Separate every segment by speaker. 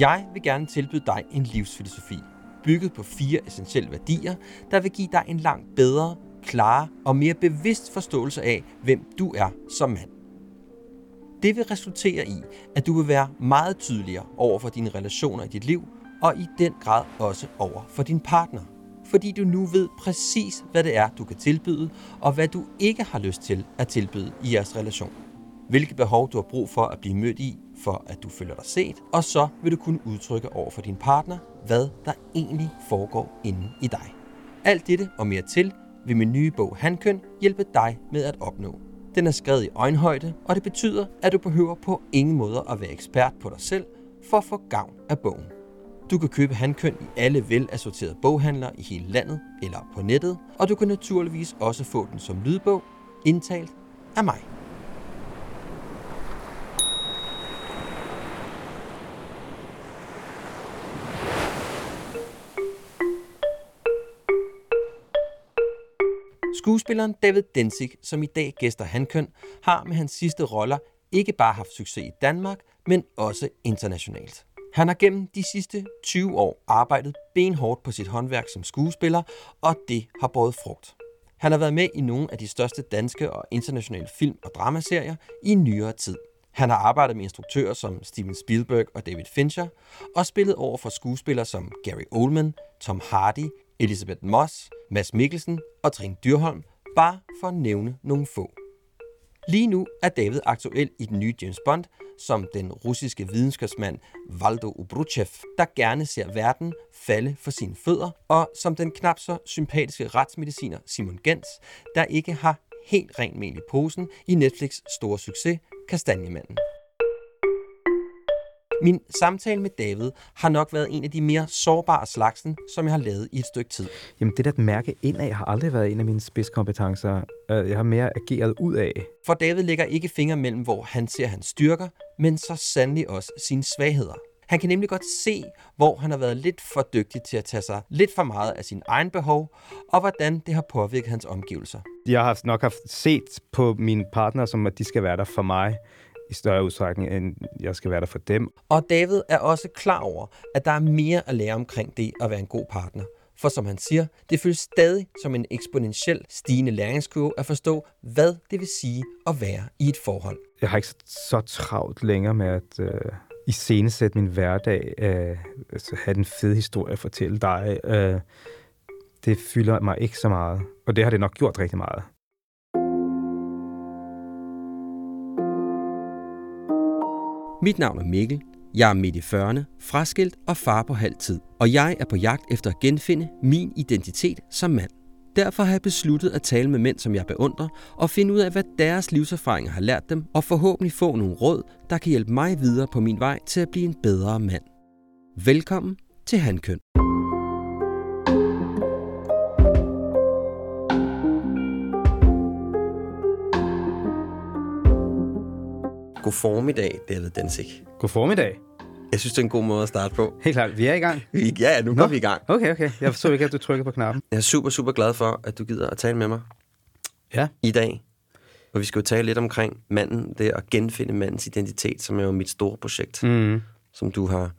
Speaker 1: Jeg vil gerne tilbyde dig en livsfilosofi, bygget på fire essentielle værdier, der vil give dig en langt bedre, klarere og mere bevidst forståelse af, hvem du er som mand. Det vil resultere i, at du vil være meget tydeligere over for dine relationer i dit liv, og i den grad også over for din partner. Fordi du nu ved præcis, hvad det er, du kan tilbyde, og hvad du ikke har lyst til at tilbyde i jeres relation. Hvilke behov du har brug for at blive mødt i, for at du føler dig set, og så vil du kunne udtrykke over for din partner, hvad der egentlig foregår inde i dig. Alt dette og mere til vil min nye bog Handkøn hjælpe dig med at opnå. Den er skrevet i øjenhøjde, og det betyder, at du behøver på ingen måde at være ekspert på dig selv for at få gavn af bogen. Du kan købe Handkøn i alle velassorterede boghandlere i hele landet eller på nettet, og du kan naturligvis også få den som lydbog, indtalt af mig. Skuespilleren David Densig, som i dag gæster Handkøn, har med hans sidste roller ikke bare haft succes i Danmark, men også internationalt. Han har gennem de sidste 20 år arbejdet benhårdt på sit håndværk som skuespiller, og det har båret frugt. Han har været med i nogle af de største danske og internationale film- og dramaserier i nyere tid. Han har arbejdet med instruktører som Steven Spielberg og David Fincher, og spillet over for skuespillere som Gary Oldman, Tom Hardy, Elizabeth Moss, Mads Mikkelsen og Trine Dyrholm, bare for at nævne nogle få. Lige nu er David aktuel i den nye James Bond, som den russiske videnskabsmand Valdo Ubruchev, der gerne ser verden falde for sine fødder, og som den knap så sympatiske retsmediciner Simon Gens, der ikke har helt rent mel i posen i Netflix store succes Kastanjemanden. Min samtale med David har nok været en af de mere sårbare slagsen, som jeg har lavet i et stykke tid.
Speaker 2: Jamen det der at mærke indad har aldrig været en af mine spidskompetencer. Øh, jeg har mere ageret ud af.
Speaker 1: For David lægger ikke fingre mellem, hvor han ser hans styrker, men så sandelig også sine svagheder. Han kan nemlig godt se, hvor han har været lidt for dygtig til at tage sig lidt for meget af sin egen behov, og hvordan det har påvirket hans omgivelser.
Speaker 2: Jeg har nok haft set på mine partner, som at de skal være der for mig i større udstrækning, end jeg skal være der for dem.
Speaker 1: Og David er også klar over, at der er mere at lære omkring det at være en god partner. For som han siger, det føles stadig som en eksponentiel stigende læringskurve at forstå, hvad det vil sige at være i et forhold.
Speaker 2: Jeg har ikke så travlt længere med at øh, iscenesætte min hverdag, øh, altså have en fed historie at fortælle dig. Øh, det fylder mig ikke så meget, og det har det nok gjort rigtig meget.
Speaker 1: Mit navn er Mikkel. Jeg er midt i 40'erne, fraskilt og far på halv tid. Og jeg er på jagt efter at genfinde min identitet som mand. Derfor har jeg besluttet at tale med mænd, som jeg beundrer, og finde ud af, hvad deres livserfaringer har lært dem, og forhåbentlig få nogle råd, der kan hjælpe mig videre på min vej til at blive en bedre mand. Velkommen til Handkøn. God formiddag, David Densik.
Speaker 2: God formiddag.
Speaker 1: Jeg synes, det er en god måde at starte på.
Speaker 2: Helt klart, vi er i gang.
Speaker 1: Vi, ja, nu går vi i gang.
Speaker 2: Okay, okay. Jeg forstår ikke, at du trykker på knappen.
Speaker 1: Jeg er super, super glad for, at du gider at tale med mig
Speaker 2: Ja.
Speaker 1: i dag. Og vi skal jo tale lidt omkring manden, det at genfinde mandens identitet, som er jo mit store projekt,
Speaker 2: Mm.
Speaker 1: som du har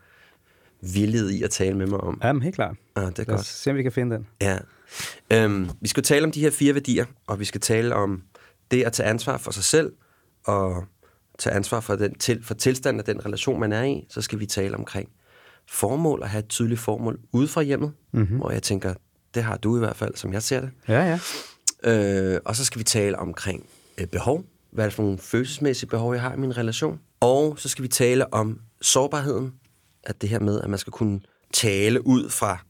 Speaker 1: villet i at tale med mig om.
Speaker 2: Jamen, helt klart.
Speaker 1: Ah, det er
Speaker 2: Lad os
Speaker 1: godt.
Speaker 2: se, om vi kan finde den.
Speaker 1: Ja. Øhm, vi skal tale om de her fire værdier, og vi skal tale om det at tage ansvar for sig selv, og tage ansvar for, den til, for tilstanden af den relation, man er i. Så skal vi tale omkring formål, og have et tydeligt formål ude fra hjemmet, mm-hmm. hvor jeg tænker, det har du i hvert fald, som jeg ser det.
Speaker 2: Ja, ja.
Speaker 1: Øh, og så skal vi tale omkring øh, behov. Hvad er det for nogle følelsesmæssige behov, jeg har i min relation? Og så skal vi tale om sårbarheden. At det her med, at man skal kunne tale ud fra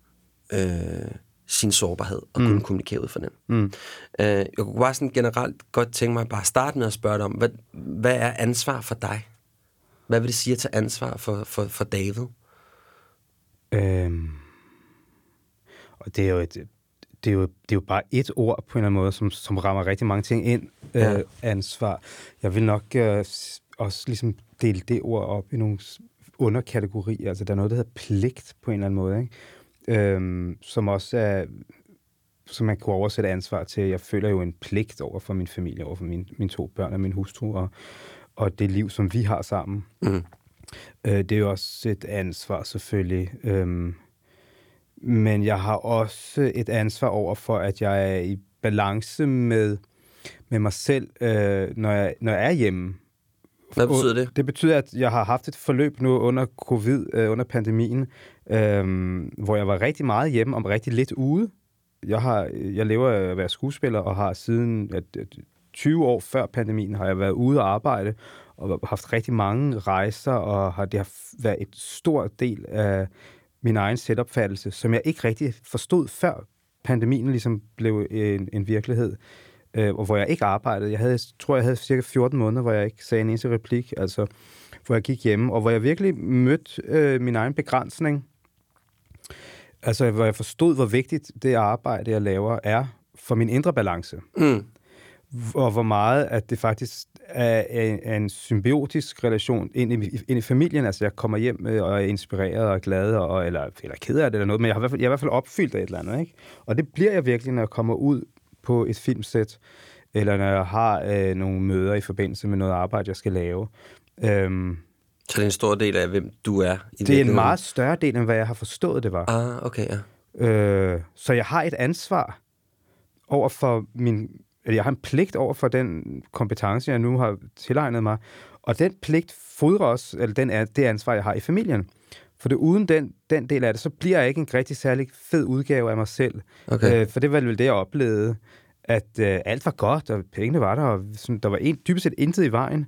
Speaker 1: øh, sin sårbarhed og mm. kunne kommunikere ud fra den. Mm. Øh, jeg kunne bare sådan generelt godt tænke mig at bare starte med at spørge dig om, hvad, hvad er ansvar for dig? Hvad vil det sige at tage ansvar for, for, for David?
Speaker 2: Øhm. Og det er jo et, det er jo, det er jo bare et ord på en eller anden måde, som, som rammer rigtig mange ting ind.
Speaker 1: Ja.
Speaker 2: Øh, ansvar. Jeg vil nok øh, også ligesom dele det ord op i nogle underkategorier. Altså, der er noget, der hedder pligt på en eller anden måde, ikke? Øhm, som også er som man kunne oversætte ansvar til. Jeg føler jo en pligt over for min familie, over for min, mine to børn og min hustru, og, og det liv, som vi har sammen.
Speaker 1: Mm.
Speaker 2: Øh, det er jo også et ansvar, selvfølgelig. Øhm, men jeg har også et ansvar over for, at jeg er i balance med, med mig selv, øh, når, jeg, når jeg er hjemme.
Speaker 1: Hvad betyder det?
Speaker 2: Det betyder, at jeg har haft et forløb nu under covid, øh, under pandemien, øh, hvor jeg var rigtig meget hjemme og rigtig lidt ude. Jeg, har, jeg lever af at være skuespiller og har siden at, 20 år før pandemien har jeg været ude og arbejde og haft rigtig mange rejser, og har, det har været et stor del af min egen selvopfattelse, som jeg ikke rigtig forstod før pandemien ligesom blev en, en virkelighed, øh, og hvor jeg ikke arbejdede. Jeg havde, tror, jeg havde cirka 14 måneder, hvor jeg ikke sagde en eneste replik, altså hvor jeg gik hjemme, og hvor jeg virkelig mødte øh, min egen begrænsning. Altså, hvor jeg forstod, hvor vigtigt det arbejde, jeg laver, er for min indre balance. Mm og hvor meget at det faktisk er, er en symbiotisk relation ind i, ind i familien. Altså, jeg kommer hjem og er inspireret og glad, og, eller, eller ked af det eller noget, men jeg, har i hvert fald, jeg er i hvert fald opfyldt af et eller andet. Ikke? Og det bliver jeg virkelig, når jeg kommer ud på et filmsæt, eller når jeg har øh, nogle møder i forbindelse med noget arbejde, jeg skal lave. Øhm,
Speaker 1: så det er en stor del af, hvem du er?
Speaker 2: I det er en meget større del, end hvad jeg har forstået, det var.
Speaker 1: Ah, okay, ja.
Speaker 2: Øh, så jeg har et ansvar over for min jeg har en pligt over for den kompetence, jeg nu har tilegnet mig, og den pligt fodrer også, eller den er det ansvar, jeg har i familien. For det, uden den, den del af det, så bliver jeg ikke en rigtig særlig fed udgave af mig selv. Okay. Øh, for det var vel det, jeg oplevede, at øh, alt var godt, og pengene var der, og sådan, der var en, dybest set intet i vejen.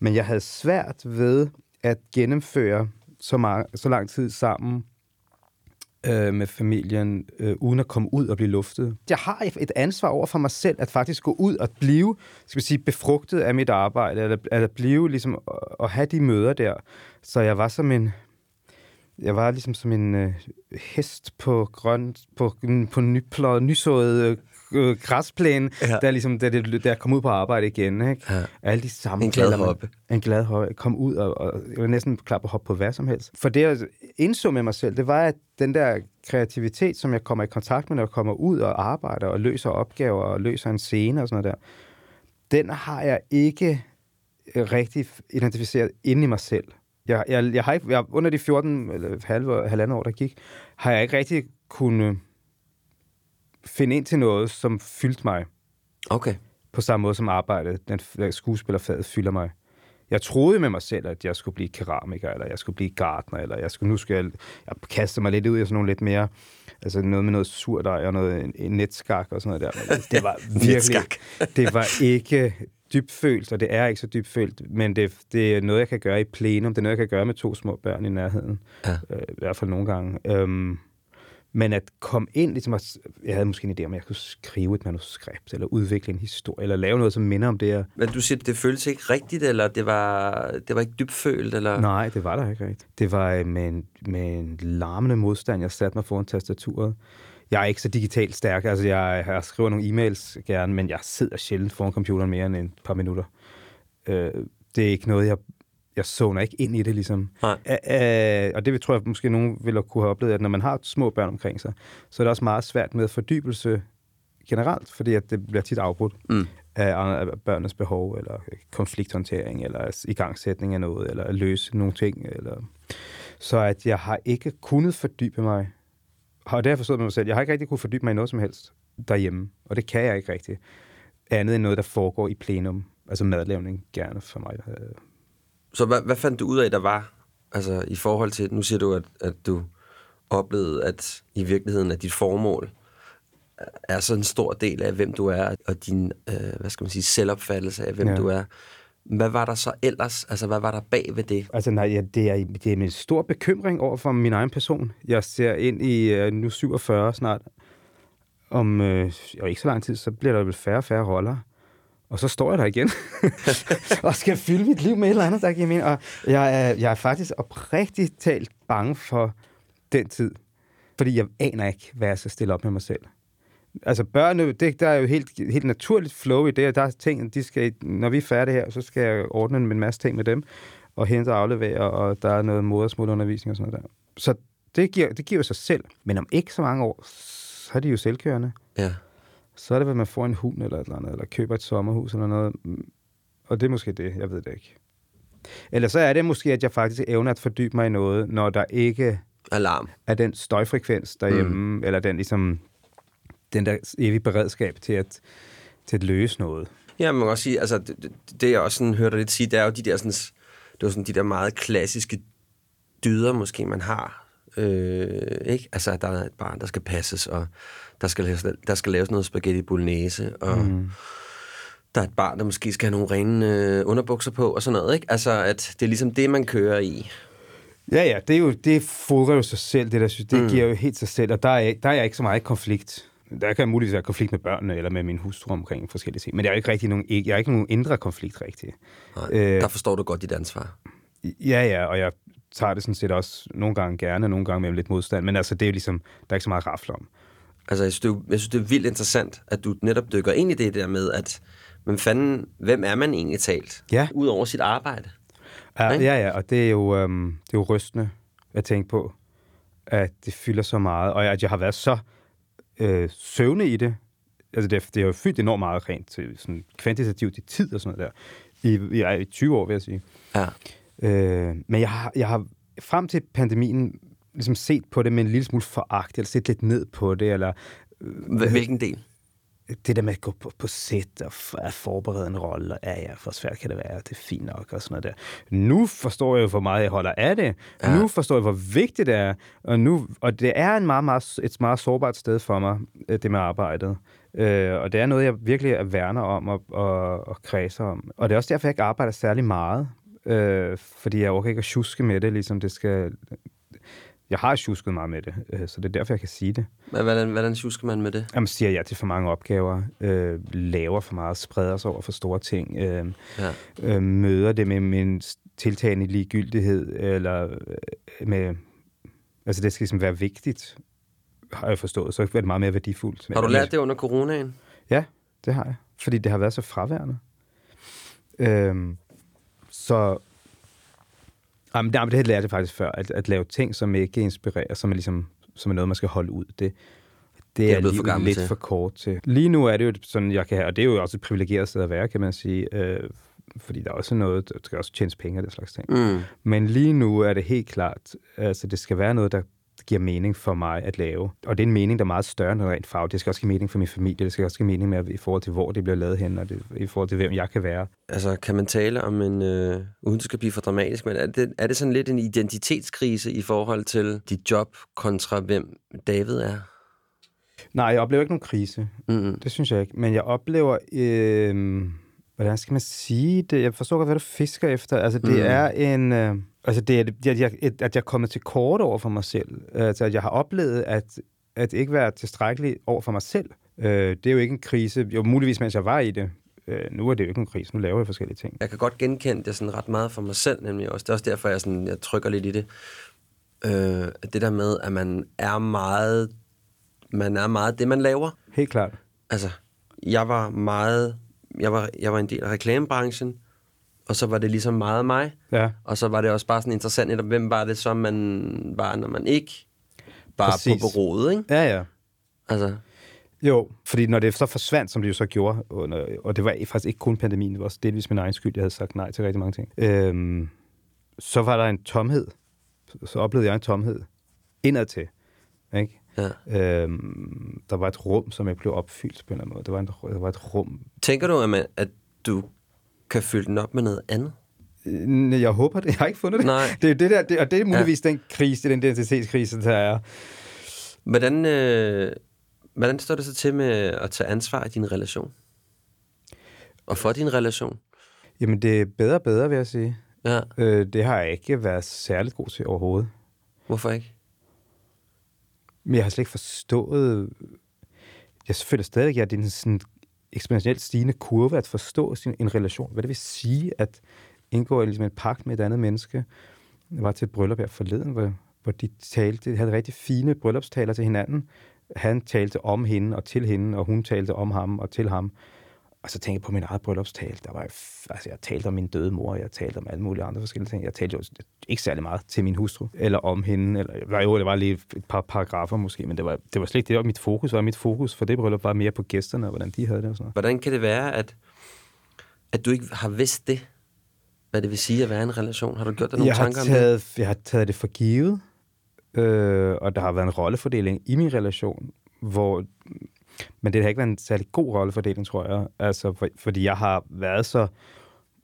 Speaker 2: Men jeg havde svært ved at gennemføre så, meget, så lang tid sammen øh, med familien, øh, uden at komme ud og blive luftet. Jeg har et ansvar over for mig selv, at faktisk gå ud og blive, skal vi sige, befrugtet af mit arbejde, eller at blive ligesom, at have de møder der. Så jeg var som en, jeg var ligesom som en øh, hest på grøn, på, på nypløjet, nysået øh, græsplæne, ja. der, ligesom, der, der, der kom ud på arbejde igen. Ikke? Ja. Alle de samme
Speaker 1: En glad hoppe.
Speaker 2: En glad hoppe. Kom ud, og, og jeg var næsten klar på at hoppe på hvad som helst. For det, jeg indså med mig selv, det var, at den der kreativitet, som jeg kommer i kontakt med, når jeg kommer ud og arbejder og løser opgaver og løser en scene og sådan noget der, den har jeg ikke rigtig identificeret inde i mig selv. Jeg, jeg, jeg har ikke, jeg, under de 14 eller halve, halvandet år, der gik, har jeg ikke rigtig kunnet finde ind til noget, som fyldte mig.
Speaker 1: Okay.
Speaker 2: På samme måde som arbejdet, den skuespillerfaget fylder mig. Jeg troede med mig selv, at jeg skulle blive keramiker, eller jeg skulle blive gartner, eller jeg skulle, nu skal jeg, jeg kaste mig lidt ud i sådan nogle lidt mere, altså noget med noget surdej og noget en, en netskak og sådan noget der. Men det var virkelig, det var ikke dybfølt, og det er ikke så dybfølt, men det, det er noget, jeg kan gøre i plenum. Det er noget, jeg kan gøre med to små børn i nærheden. Ja. Øh, I hvert fald nogle gange. Øhm, men at komme ind, ligesom at, jeg havde måske en idé om, at jeg kunne skrive et manuskript, eller udvikle en historie, eller lave noget, som minder om det her.
Speaker 1: Men du siger, det føltes ikke rigtigt, eller det var, det var ikke dybfølt? Eller?
Speaker 2: Nej, det var der ikke rigtigt. Det var øh, med en, med en larmende modstand, jeg satte mig foran tastaturet. Jeg er ikke så digitalt stærk, altså jeg, jeg skriver nogle e-mails gerne, men jeg sidder sjældent foran computeren mere end et par minutter. Øh, det er ikke noget, jeg jeg zoner ikke ind i det, ligesom. Nej. Æ, og det tror jeg måske nogen vil kunne have oplevet, at når man har små børn omkring sig, så er det også meget svært med fordybelse generelt, fordi at det bliver tit afbrudt mm. af, af børnenes behov, eller konflikthåndtering, eller igangsætning af noget, eller løse nogle ting. Eller... Så at jeg har ikke kunnet fordybe mig, og det har jeg forstået med mig selv, jeg har ikke rigtig kunnet fordybe mig i noget som helst derhjemme, og det kan jeg ikke rigtig. Andet end noget, der foregår i plenum, altså madlavning gerne for mig.
Speaker 1: Så hvad, hvad fandt du ud af, der var, altså i forhold til, nu siger du, at, at du oplevede, at i virkeligheden, at dit formål er så en stor del af, hvem du er, og din, øh, hvad skal man sige, selvopfattelse af, hvem ja. du er. Hvad var der så ellers? Altså, hvad var der bag ved det?
Speaker 2: Altså, nej, ja, det, er, det er en stor bekymring over for min egen person. Jeg ser ind i uh, nu 47 snart. Om øh, ikke så lang tid, så bliver der vel færre og færre roller. Og så står jeg der igen, og skal fylde mit liv med et eller andet, der giver mening. Og jeg er, jeg er faktisk oprigtigt talt bange for den tid. Fordi jeg aner ikke, hvad jeg skal stille op med mig selv. Altså børn, det, der er jo helt, helt naturligt flow i det, der er ting, de skal, når vi er færdige her, så skal jeg ordne en masse ting med dem, og hente og aflevere, og der er noget modersmålundervisning og sådan noget der. Så det giver, det giver sig selv. Men om ikke så mange år, så er de jo selvkørende. Ja så er det, at man får en hund eller et eller andet, eller køber et sommerhus eller noget. Og det er måske det, jeg ved det ikke. Eller så er det måske, at jeg faktisk evner at fordybe mig i noget, når der ikke
Speaker 1: Alarm.
Speaker 2: er den støjfrekvens derhjemme, mm. eller den ligesom den der evige beredskab til at, til at løse noget.
Speaker 1: Ja, man kan også sige, altså, det, det, jeg også sådan, hørte lidt sige, det er jo de der, sådan, det var sådan, de der meget klassiske dyder, måske man har. Øh, ikke? Altså, at der er et barn, der skal passes, og der skal laves, der skal laves noget spaghetti bolognese, og mm. der er et barn, der måske skal have nogle rene øh, underbukser på, og sådan noget. Ikke? Altså, at det er ligesom det, man kører i.
Speaker 2: Ja, ja, det, er jo, det fodrer jo sig selv, det der synes, det mm. giver jo helt sig selv, og der er, der er ikke så meget konflikt. Der kan muligvis være konflikt med børnene eller med min hustru omkring forskellige ting, men jeg er ikke rigtig nogen, jeg er ikke nogen indre konflikt rigtig.
Speaker 1: Nej, øh, der forstår du godt dit ansvar.
Speaker 2: Ja, ja, og jeg tager det sådan set også nogle gange gerne, nogle gange med lidt modstand, men altså det er jo ligesom, der er ikke så meget rafle om.
Speaker 1: Altså jeg synes, det er, jeg synes, det er vildt interessant, at du netop dykker ind i det der med, at men fanden, hvem er man egentlig talt?
Speaker 2: Ja.
Speaker 1: Udover sit arbejde.
Speaker 2: Ja, ja, ja, og det er jo, øhm, det er jo rystende at tænke på, at det fylder så meget, og at jeg har været så øh, søvne i det. Altså det, det har jo fyldt enormt meget rent til sådan kvantitativt i tid og sådan noget der. I, i, i 20 år, vil jeg sige.
Speaker 1: Ja.
Speaker 2: Øh, men jeg har, jeg har frem til pandemien ligesom set på det med en lille smule foragt, eller set lidt ned på det, eller...
Speaker 1: Øh, Hvilken del?
Speaker 2: Det der med at gå på, på sæt og at forberede en rolle, og ja, ja, for svært kan det være, det er fint nok og sådan noget der. Nu forstår jeg jo, hvor meget jeg holder af det. Ja. Nu forstår jeg, hvor vigtigt det er. Og, nu, og det er en meget, meget, et meget sårbart sted for mig, øh, det med arbejdet. Øh, og det er noget, jeg virkelig er værner om og, og, og kredser om. Og det er også derfor, jeg ikke arbejder særlig meget. Øh, fordi jeg overgår ikke at tjuske med det, ligesom det skal... Jeg har tjusket meget med det, øh, så det er derfor, jeg kan sige det.
Speaker 1: Hvordan, hvordan tjusker man med det?
Speaker 2: Jamen, siger jeg til for mange opgaver, øh, laver for meget, spreder sig over for store ting, øh, ja. øh, møder det med min tiltagende ligegyldighed, eller øh, med... Altså, det skal ligesom være vigtigt, har jeg forstået, så er det meget mere værdifuldt.
Speaker 1: Har du lært det under coronaen?
Speaker 2: Ja, det har jeg, fordi det har været så fraværende. Øh, så Jamen, det, det lærte jeg faktisk før, at, at lave ting, som ikke inspirerer, som er, ligesom, som er noget, man skal holde ud. Det, det,
Speaker 1: det er, er for
Speaker 2: lidt
Speaker 1: til.
Speaker 2: for kort til. Lige nu er det jo sådan, jeg kan have, og det er jo også et privilegeret sted at være, kan man sige, øh, fordi der er også noget, der skal også tjenes penge og det slags ting.
Speaker 1: Mm.
Speaker 2: Men lige nu er det helt klart, altså det skal være noget, der giver mening for mig at lave. Og det er en mening, der er meget større end rent fag. Det skal også give mening for min familie. Det skal også give mening med, i forhold til, hvor det bliver lavet hen, og det, i forhold til, hvem jeg kan være.
Speaker 1: Altså, kan man tale om en, øh, uden det skal blive for dramatisk, men er det, er det sådan lidt en identitetskrise i forhold til dit job kontra hvem David er?
Speaker 2: Nej, jeg oplever ikke nogen krise.
Speaker 1: Mm-hmm.
Speaker 2: Det synes jeg ikke. Men jeg oplever... Øh, hvordan skal man sige det? Jeg forstår godt, hvad du fisker efter. Altså, det mm. er en... Øh, Altså, det er, at jeg, at jeg er kommet til kort over for mig selv. Altså, at jeg har oplevet at, at ikke være tilstrækkelig over for mig selv. Øh, det er jo ikke en krise. Jo, muligvis, mens jeg var i det. Øh, nu er det jo ikke en krise. Nu laver jeg forskellige ting.
Speaker 1: Jeg kan godt genkende det sådan ret meget for mig selv, nemlig også. Det er også derfor, jeg, sådan, jeg trykker lidt i det. Øh, det der med, at man er meget... Man er meget det, man laver.
Speaker 2: Helt klart.
Speaker 1: Altså, jeg var meget... Jeg var, jeg var en del af reklamebranchen og så var det ligesom meget mig.
Speaker 2: Ja.
Speaker 1: Og så var det også bare sådan interessant, netop, hvem var det så, man var, når man ikke bare Præcis. på bureauet, ikke?
Speaker 2: Ja, ja.
Speaker 1: Altså.
Speaker 2: Jo, fordi når det så forsvandt, som det jo så gjorde, under, og det var faktisk ikke kun pandemien, det var også delvis min egen skyld, jeg havde sagt nej til rigtig mange ting, øhm, så var der en tomhed. Så oplevede jeg en tomhed indadtil. Ikke?
Speaker 1: Ja.
Speaker 2: Øhm, der var et rum, som jeg blev opfyldt på en eller anden måde. Der var, en, der var et rum.
Speaker 1: Tænker du, at, man, at du kan fylde den op med noget andet?
Speaker 2: Jeg håber det. Jeg har ikke fundet det.
Speaker 1: Nej.
Speaker 2: Det er det der, det, og det er muligvis ja. den krise, den identitetskrise, der er.
Speaker 1: Hvordan, øh, hvordan står det så til med at tage ansvar i din relation? Og for din relation?
Speaker 2: Jamen, det er bedre og bedre, vil jeg sige.
Speaker 1: Ja.
Speaker 2: Øh, det har jeg ikke været særligt god til overhovedet.
Speaker 1: Hvorfor ikke?
Speaker 2: Men jeg har slet ikke forstået... Jeg føler stadig, at det er sådan eksponentielt stigende kurve at forstå sin, en relation. Hvad det vil sige at indgå ligesom en pagt med et andet menneske. Jeg var til et bryllup her forleden, hvor, hvor de talte, de havde rigtig fine bryllupstaler til hinanden. Han talte om hende og til hende, og hun talte om ham og til ham. Og så tænkte jeg på min eget bryllupstal. Der var, altså, jeg talte om min døde mor, jeg talte om alle mulige andre forskellige ting. Jeg talte jo ikke særlig meget til min hustru, eller om hende. Eller, jo, det var lige et par paragrafer måske, men det var, det var slet ikke det, var mit fokus. Var mit fokus for det bryllup var mere på gæsterne, og hvordan de havde det og sådan noget.
Speaker 1: Hvordan kan det være, at, at du ikke har vidst det? hvad det vil sige at være i en relation? Har du gjort dig nogle
Speaker 2: jeg har
Speaker 1: tanker om
Speaker 2: taget,
Speaker 1: det?
Speaker 2: Jeg har taget det for givet, øh, og der har været en rollefordeling i min relation, hvor... Men det har ikke været en særlig god rollefordeling, tror jeg. Altså, for, fordi jeg har været så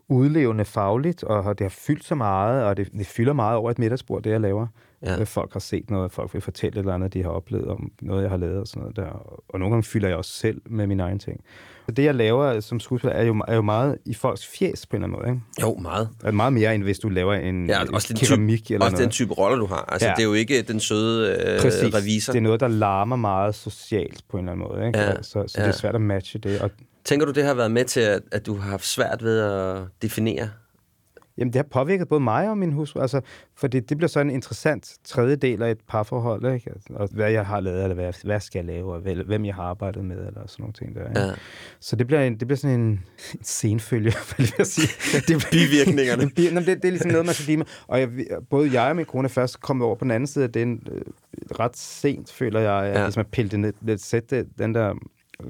Speaker 2: udlevende fagligt, og det har fyldt så meget, og det, det fylder meget over et middagsbord, det jeg laver. Ja. Folk har set noget, folk vil fortælle et eller andet, de har oplevet om noget, jeg har lavet og sådan noget der. Og nogle gange fylder jeg også selv med mine egne ting. Og det, jeg laver som skuespiller, er jo, er jo meget i folks fjes på en eller anden måde. Ikke?
Speaker 1: Jo, meget.
Speaker 2: Er meget mere, end hvis du laver en
Speaker 1: ja, også
Speaker 2: keramik
Speaker 1: type,
Speaker 2: eller
Speaker 1: også
Speaker 2: noget.
Speaker 1: den type rolle, du har. Altså, ja. det er jo ikke den søde øh,
Speaker 2: Præcis.
Speaker 1: revisor.
Speaker 2: det er noget, der larmer meget socialt på en eller anden måde. Ikke?
Speaker 1: Ja.
Speaker 2: Så, så
Speaker 1: Ja.
Speaker 2: det er svært at matche det. Og,
Speaker 1: Tænker du, det har været med til, at, at du har haft svært ved at definere?
Speaker 2: Jamen, det har påvirket både mig og min hustru, altså, fordi det bliver så en interessant tredje del af et parforhold, ikke? Og hvad jeg har lavet, eller hvad, hvad skal jeg lave, og hvem jeg har arbejdet med, eller sådan nogle ting der. Ikke?
Speaker 1: Ja.
Speaker 2: Så det bliver, en, det bliver sådan en, en senfølge, vil jeg sige. Det bliver,
Speaker 1: Bivirkningerne.
Speaker 2: Men det, det er ligesom noget, man skal blive med. Og jeg, både jeg og min kone først kommet over på den anden side af den øh, ret sent, føler jeg, at
Speaker 1: Ja.
Speaker 2: ja. hvis man piller ned, lidt, sætte den der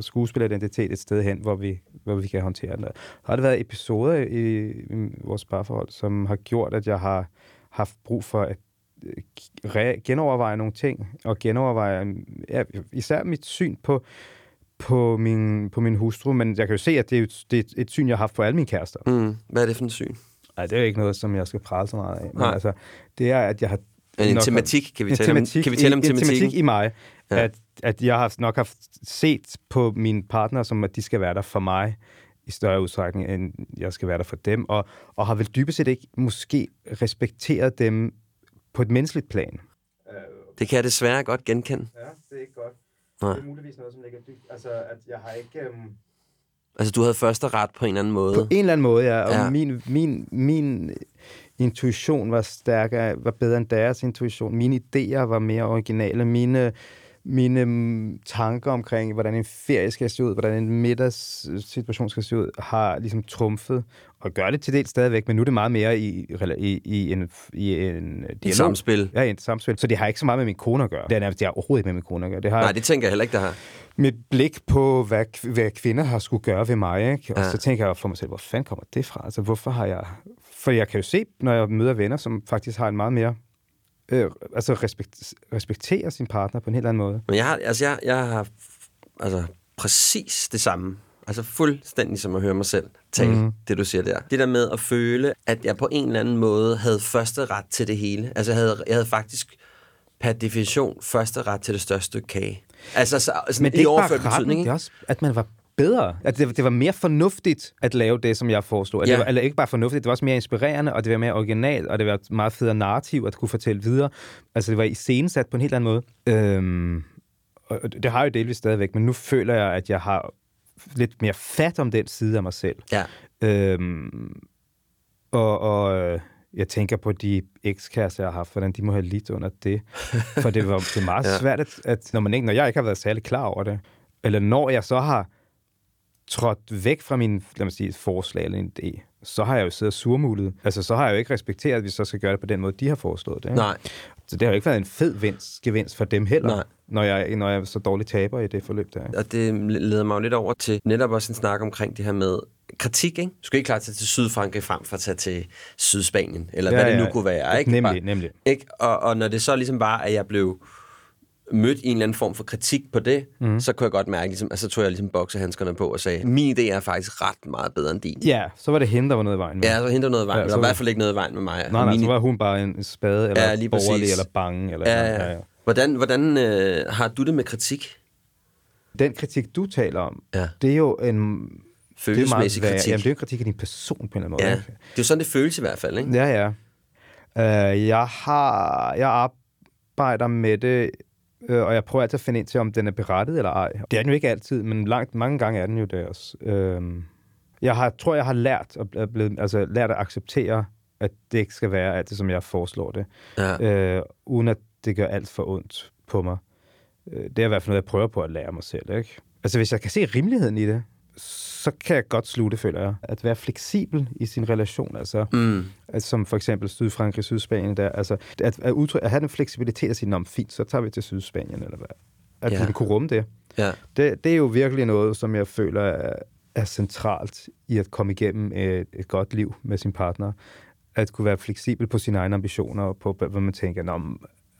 Speaker 2: skuespilleridentitet et sted hen, hvor vi, hvor vi kan håndtere. Der har det været episoder i, i vores parforhold, som har gjort, at jeg har haft brug for at øh, re- genoverveje nogle ting, og genoverveje ja, især mit syn på, på, min, på min hustru, men jeg kan jo se, at det er, et, det er et syn, jeg har haft på alle mine kærester.
Speaker 1: Mm. Hvad er det for en syn?
Speaker 2: Nej, det er jo ikke noget, som jeg skal prale så meget af. Men
Speaker 1: Nej.
Speaker 2: altså, det er, at jeg har...
Speaker 1: En
Speaker 2: nok-
Speaker 1: tematik, kan vi tale om, kan vi tale om
Speaker 2: i, en
Speaker 1: tematikken?
Speaker 2: tematik i mig,
Speaker 1: ja.
Speaker 2: at, at jeg har nok haft set på mine partner, som at de skal være der for mig i større udstrækning, end jeg skal være der for dem, og, og har vel dybest set ikke måske respekteret dem på et menneskeligt plan.
Speaker 1: Det kan jeg desværre godt genkende.
Speaker 2: Ja, det er ikke godt.
Speaker 1: Nej.
Speaker 2: Det er muligvis noget, som ligger dybt. Altså, at jeg har ikke... Um...
Speaker 1: Altså, du havde første ret på en eller anden måde.
Speaker 2: På en eller anden måde, ja. Og
Speaker 1: Ja.
Speaker 2: Min, min, min intuition var stærkere, var bedre end deres intuition. Mine idéer var mere originale. Mine, mine mm, tanker omkring, hvordan en ferie skal se ud, hvordan en middagssituation skal se ud, har ligesom trumfet, og gør det til dels stadigvæk, men nu er det meget mere i, i, i en, i en
Speaker 1: I
Speaker 2: dialog.
Speaker 1: samspil.
Speaker 2: Ja, i et samspil. Så det har ikke så meget med min kone at gøre. Det er nærmest, det har overhovedet ikke med min kone at gøre. Det har
Speaker 1: Nej, det tænker jeg heller ikke, der har.
Speaker 2: mit blik på, hvad, hvad kvinder har skulle gøre ved mig. Ikke? Og
Speaker 1: ja.
Speaker 2: så tænker jeg for mig selv, hvor fanden kommer det fra? Altså, hvorfor har jeg... For jeg kan jo se, når jeg møder venner, som faktisk har en meget mere... Øh, altså respekt, respekterer sin partner på en helt anden måde.
Speaker 1: Men jeg har, altså, jeg, jeg har altså, præcis det samme. Altså fuldstændig som at høre mig selv tale, mm. Det du siger der. Det der med at føle, at jeg på en eller anden måde havde første ret til det hele. Altså jeg havde, jeg havde faktisk per definition første ret til det største stykke kage. Altså så, sådan
Speaker 2: Men det er ikke bare retten,
Speaker 1: betydning,
Speaker 2: det er også, at man var bedre. At det, det var mere fornuftigt at lave det, som jeg foreslog.
Speaker 1: Ja.
Speaker 2: det var, eller ikke bare fornuftigt, det var også mere inspirerende, og det var mere originalt, og det var et meget federe narrativ at kunne fortælle videre. Altså, det var iscenesat på en helt anden måde. Øhm, og det har jeg jo delvis stadigvæk, men nu føler jeg, at jeg har lidt mere fat om den side af mig selv.
Speaker 1: Ja.
Speaker 2: Øhm, og, og øh, jeg tænker på de ekskærester, jeg har haft, hvordan de må have lidt under det. For det var det er meget
Speaker 1: ja.
Speaker 2: svært, at, at når, man ikke, når jeg ikke har været særlig klar over det, eller når jeg så har trådt væk fra min lad mig sige, et forslag eller en idé, så har jeg jo siddet og surmulet. Altså, så har jeg jo ikke respekteret, at vi så skal gøre det på den måde, de har foreslået det. ikke?
Speaker 1: Nej.
Speaker 2: Så det har jo ikke været en fed vinst, gevinst for dem heller,
Speaker 1: Nej.
Speaker 2: når jeg, når jeg så dårligt taber i det forløb der. ikke?
Speaker 1: Og det leder mig jo lidt over til netop også en snak omkring det her med kritik, ikke? Du skal ikke klare tage til Sydfrankrig frem for at tage til Sydspanien, eller ja, hvad det nu kunne være, ikke?
Speaker 2: Nemlig,
Speaker 1: Bare-
Speaker 2: nemlig.
Speaker 1: Ikke? Og, og når det så ligesom var, at jeg blev mødt i en eller anden form for kritik på det, mm. så kunne jeg godt mærke, ligesom, altså, så tog jeg ligesom boksehandskerne på og sagde, min idé er faktisk ret meget bedre end din.
Speaker 2: Ja, så var det hende, der var noget i vejen med.
Speaker 1: Ja, så henter noget i vejen.
Speaker 2: Ja,
Speaker 1: Ja,
Speaker 2: så
Speaker 1: der var i
Speaker 2: var-
Speaker 1: hvert fald ikke noget i vejen med mig.
Speaker 2: Nej, nej,
Speaker 1: Min
Speaker 2: så var hun bare en spade, eller
Speaker 1: Ja,
Speaker 2: ja,
Speaker 1: lige
Speaker 2: borgerlig,
Speaker 1: præcis.
Speaker 2: eller bange. Eller
Speaker 1: Ja,
Speaker 2: sådan.
Speaker 1: ja, ja. Hvordan, hvordan øh, har du det med kritik?
Speaker 2: Den kritik, du taler om,
Speaker 1: Ja.
Speaker 2: det er jo en...
Speaker 1: Følelsesmæssig
Speaker 2: værre-
Speaker 1: kritik.
Speaker 2: Jamen, det er jo en kritik af din person på en eller anden måde.
Speaker 1: Ja, det er jo sådan, det føles i hvert fald, ikke?
Speaker 2: Ja, ja. Uh, jeg har... Jeg arbejder med det, øh, og jeg prøver altid at finde ind til, om den er berettet eller ej. Det er den jo ikke altid, men langt, mange gange er den jo det også. Uh, jeg har, tror, jeg har lært at, blevet, altså, lært at acceptere, at det ikke skal være alt det, som jeg foreslår det.
Speaker 1: Ja.
Speaker 2: uh, uden at det gør alt for ondt på mig. Uh, det er i hvert fald noget, jeg prøver på at lære mig selv. Ikke? Altså, hvis jeg kan se rimeligheden i det, så kan jeg godt slutte, føler jeg. At være fleksibel i sin relation, altså,
Speaker 1: Mm.
Speaker 2: altså som for eksempel Sydfrankrig, Sydspanien, der, altså, at, at, udtryk, at have den fleksibilitet at sige, "Nå, fint, så tager vi til Sydspanien, eller hvad. At
Speaker 1: Ja.
Speaker 2: kunne rumme det.
Speaker 1: Ja.
Speaker 2: det. Det er jo virkelig noget, som jeg føler er, er centralt i at komme igennem et, et godt liv med sin partner. At kunne være fleksibel på sine egne ambitioner, og på hvad man tænker, Nå,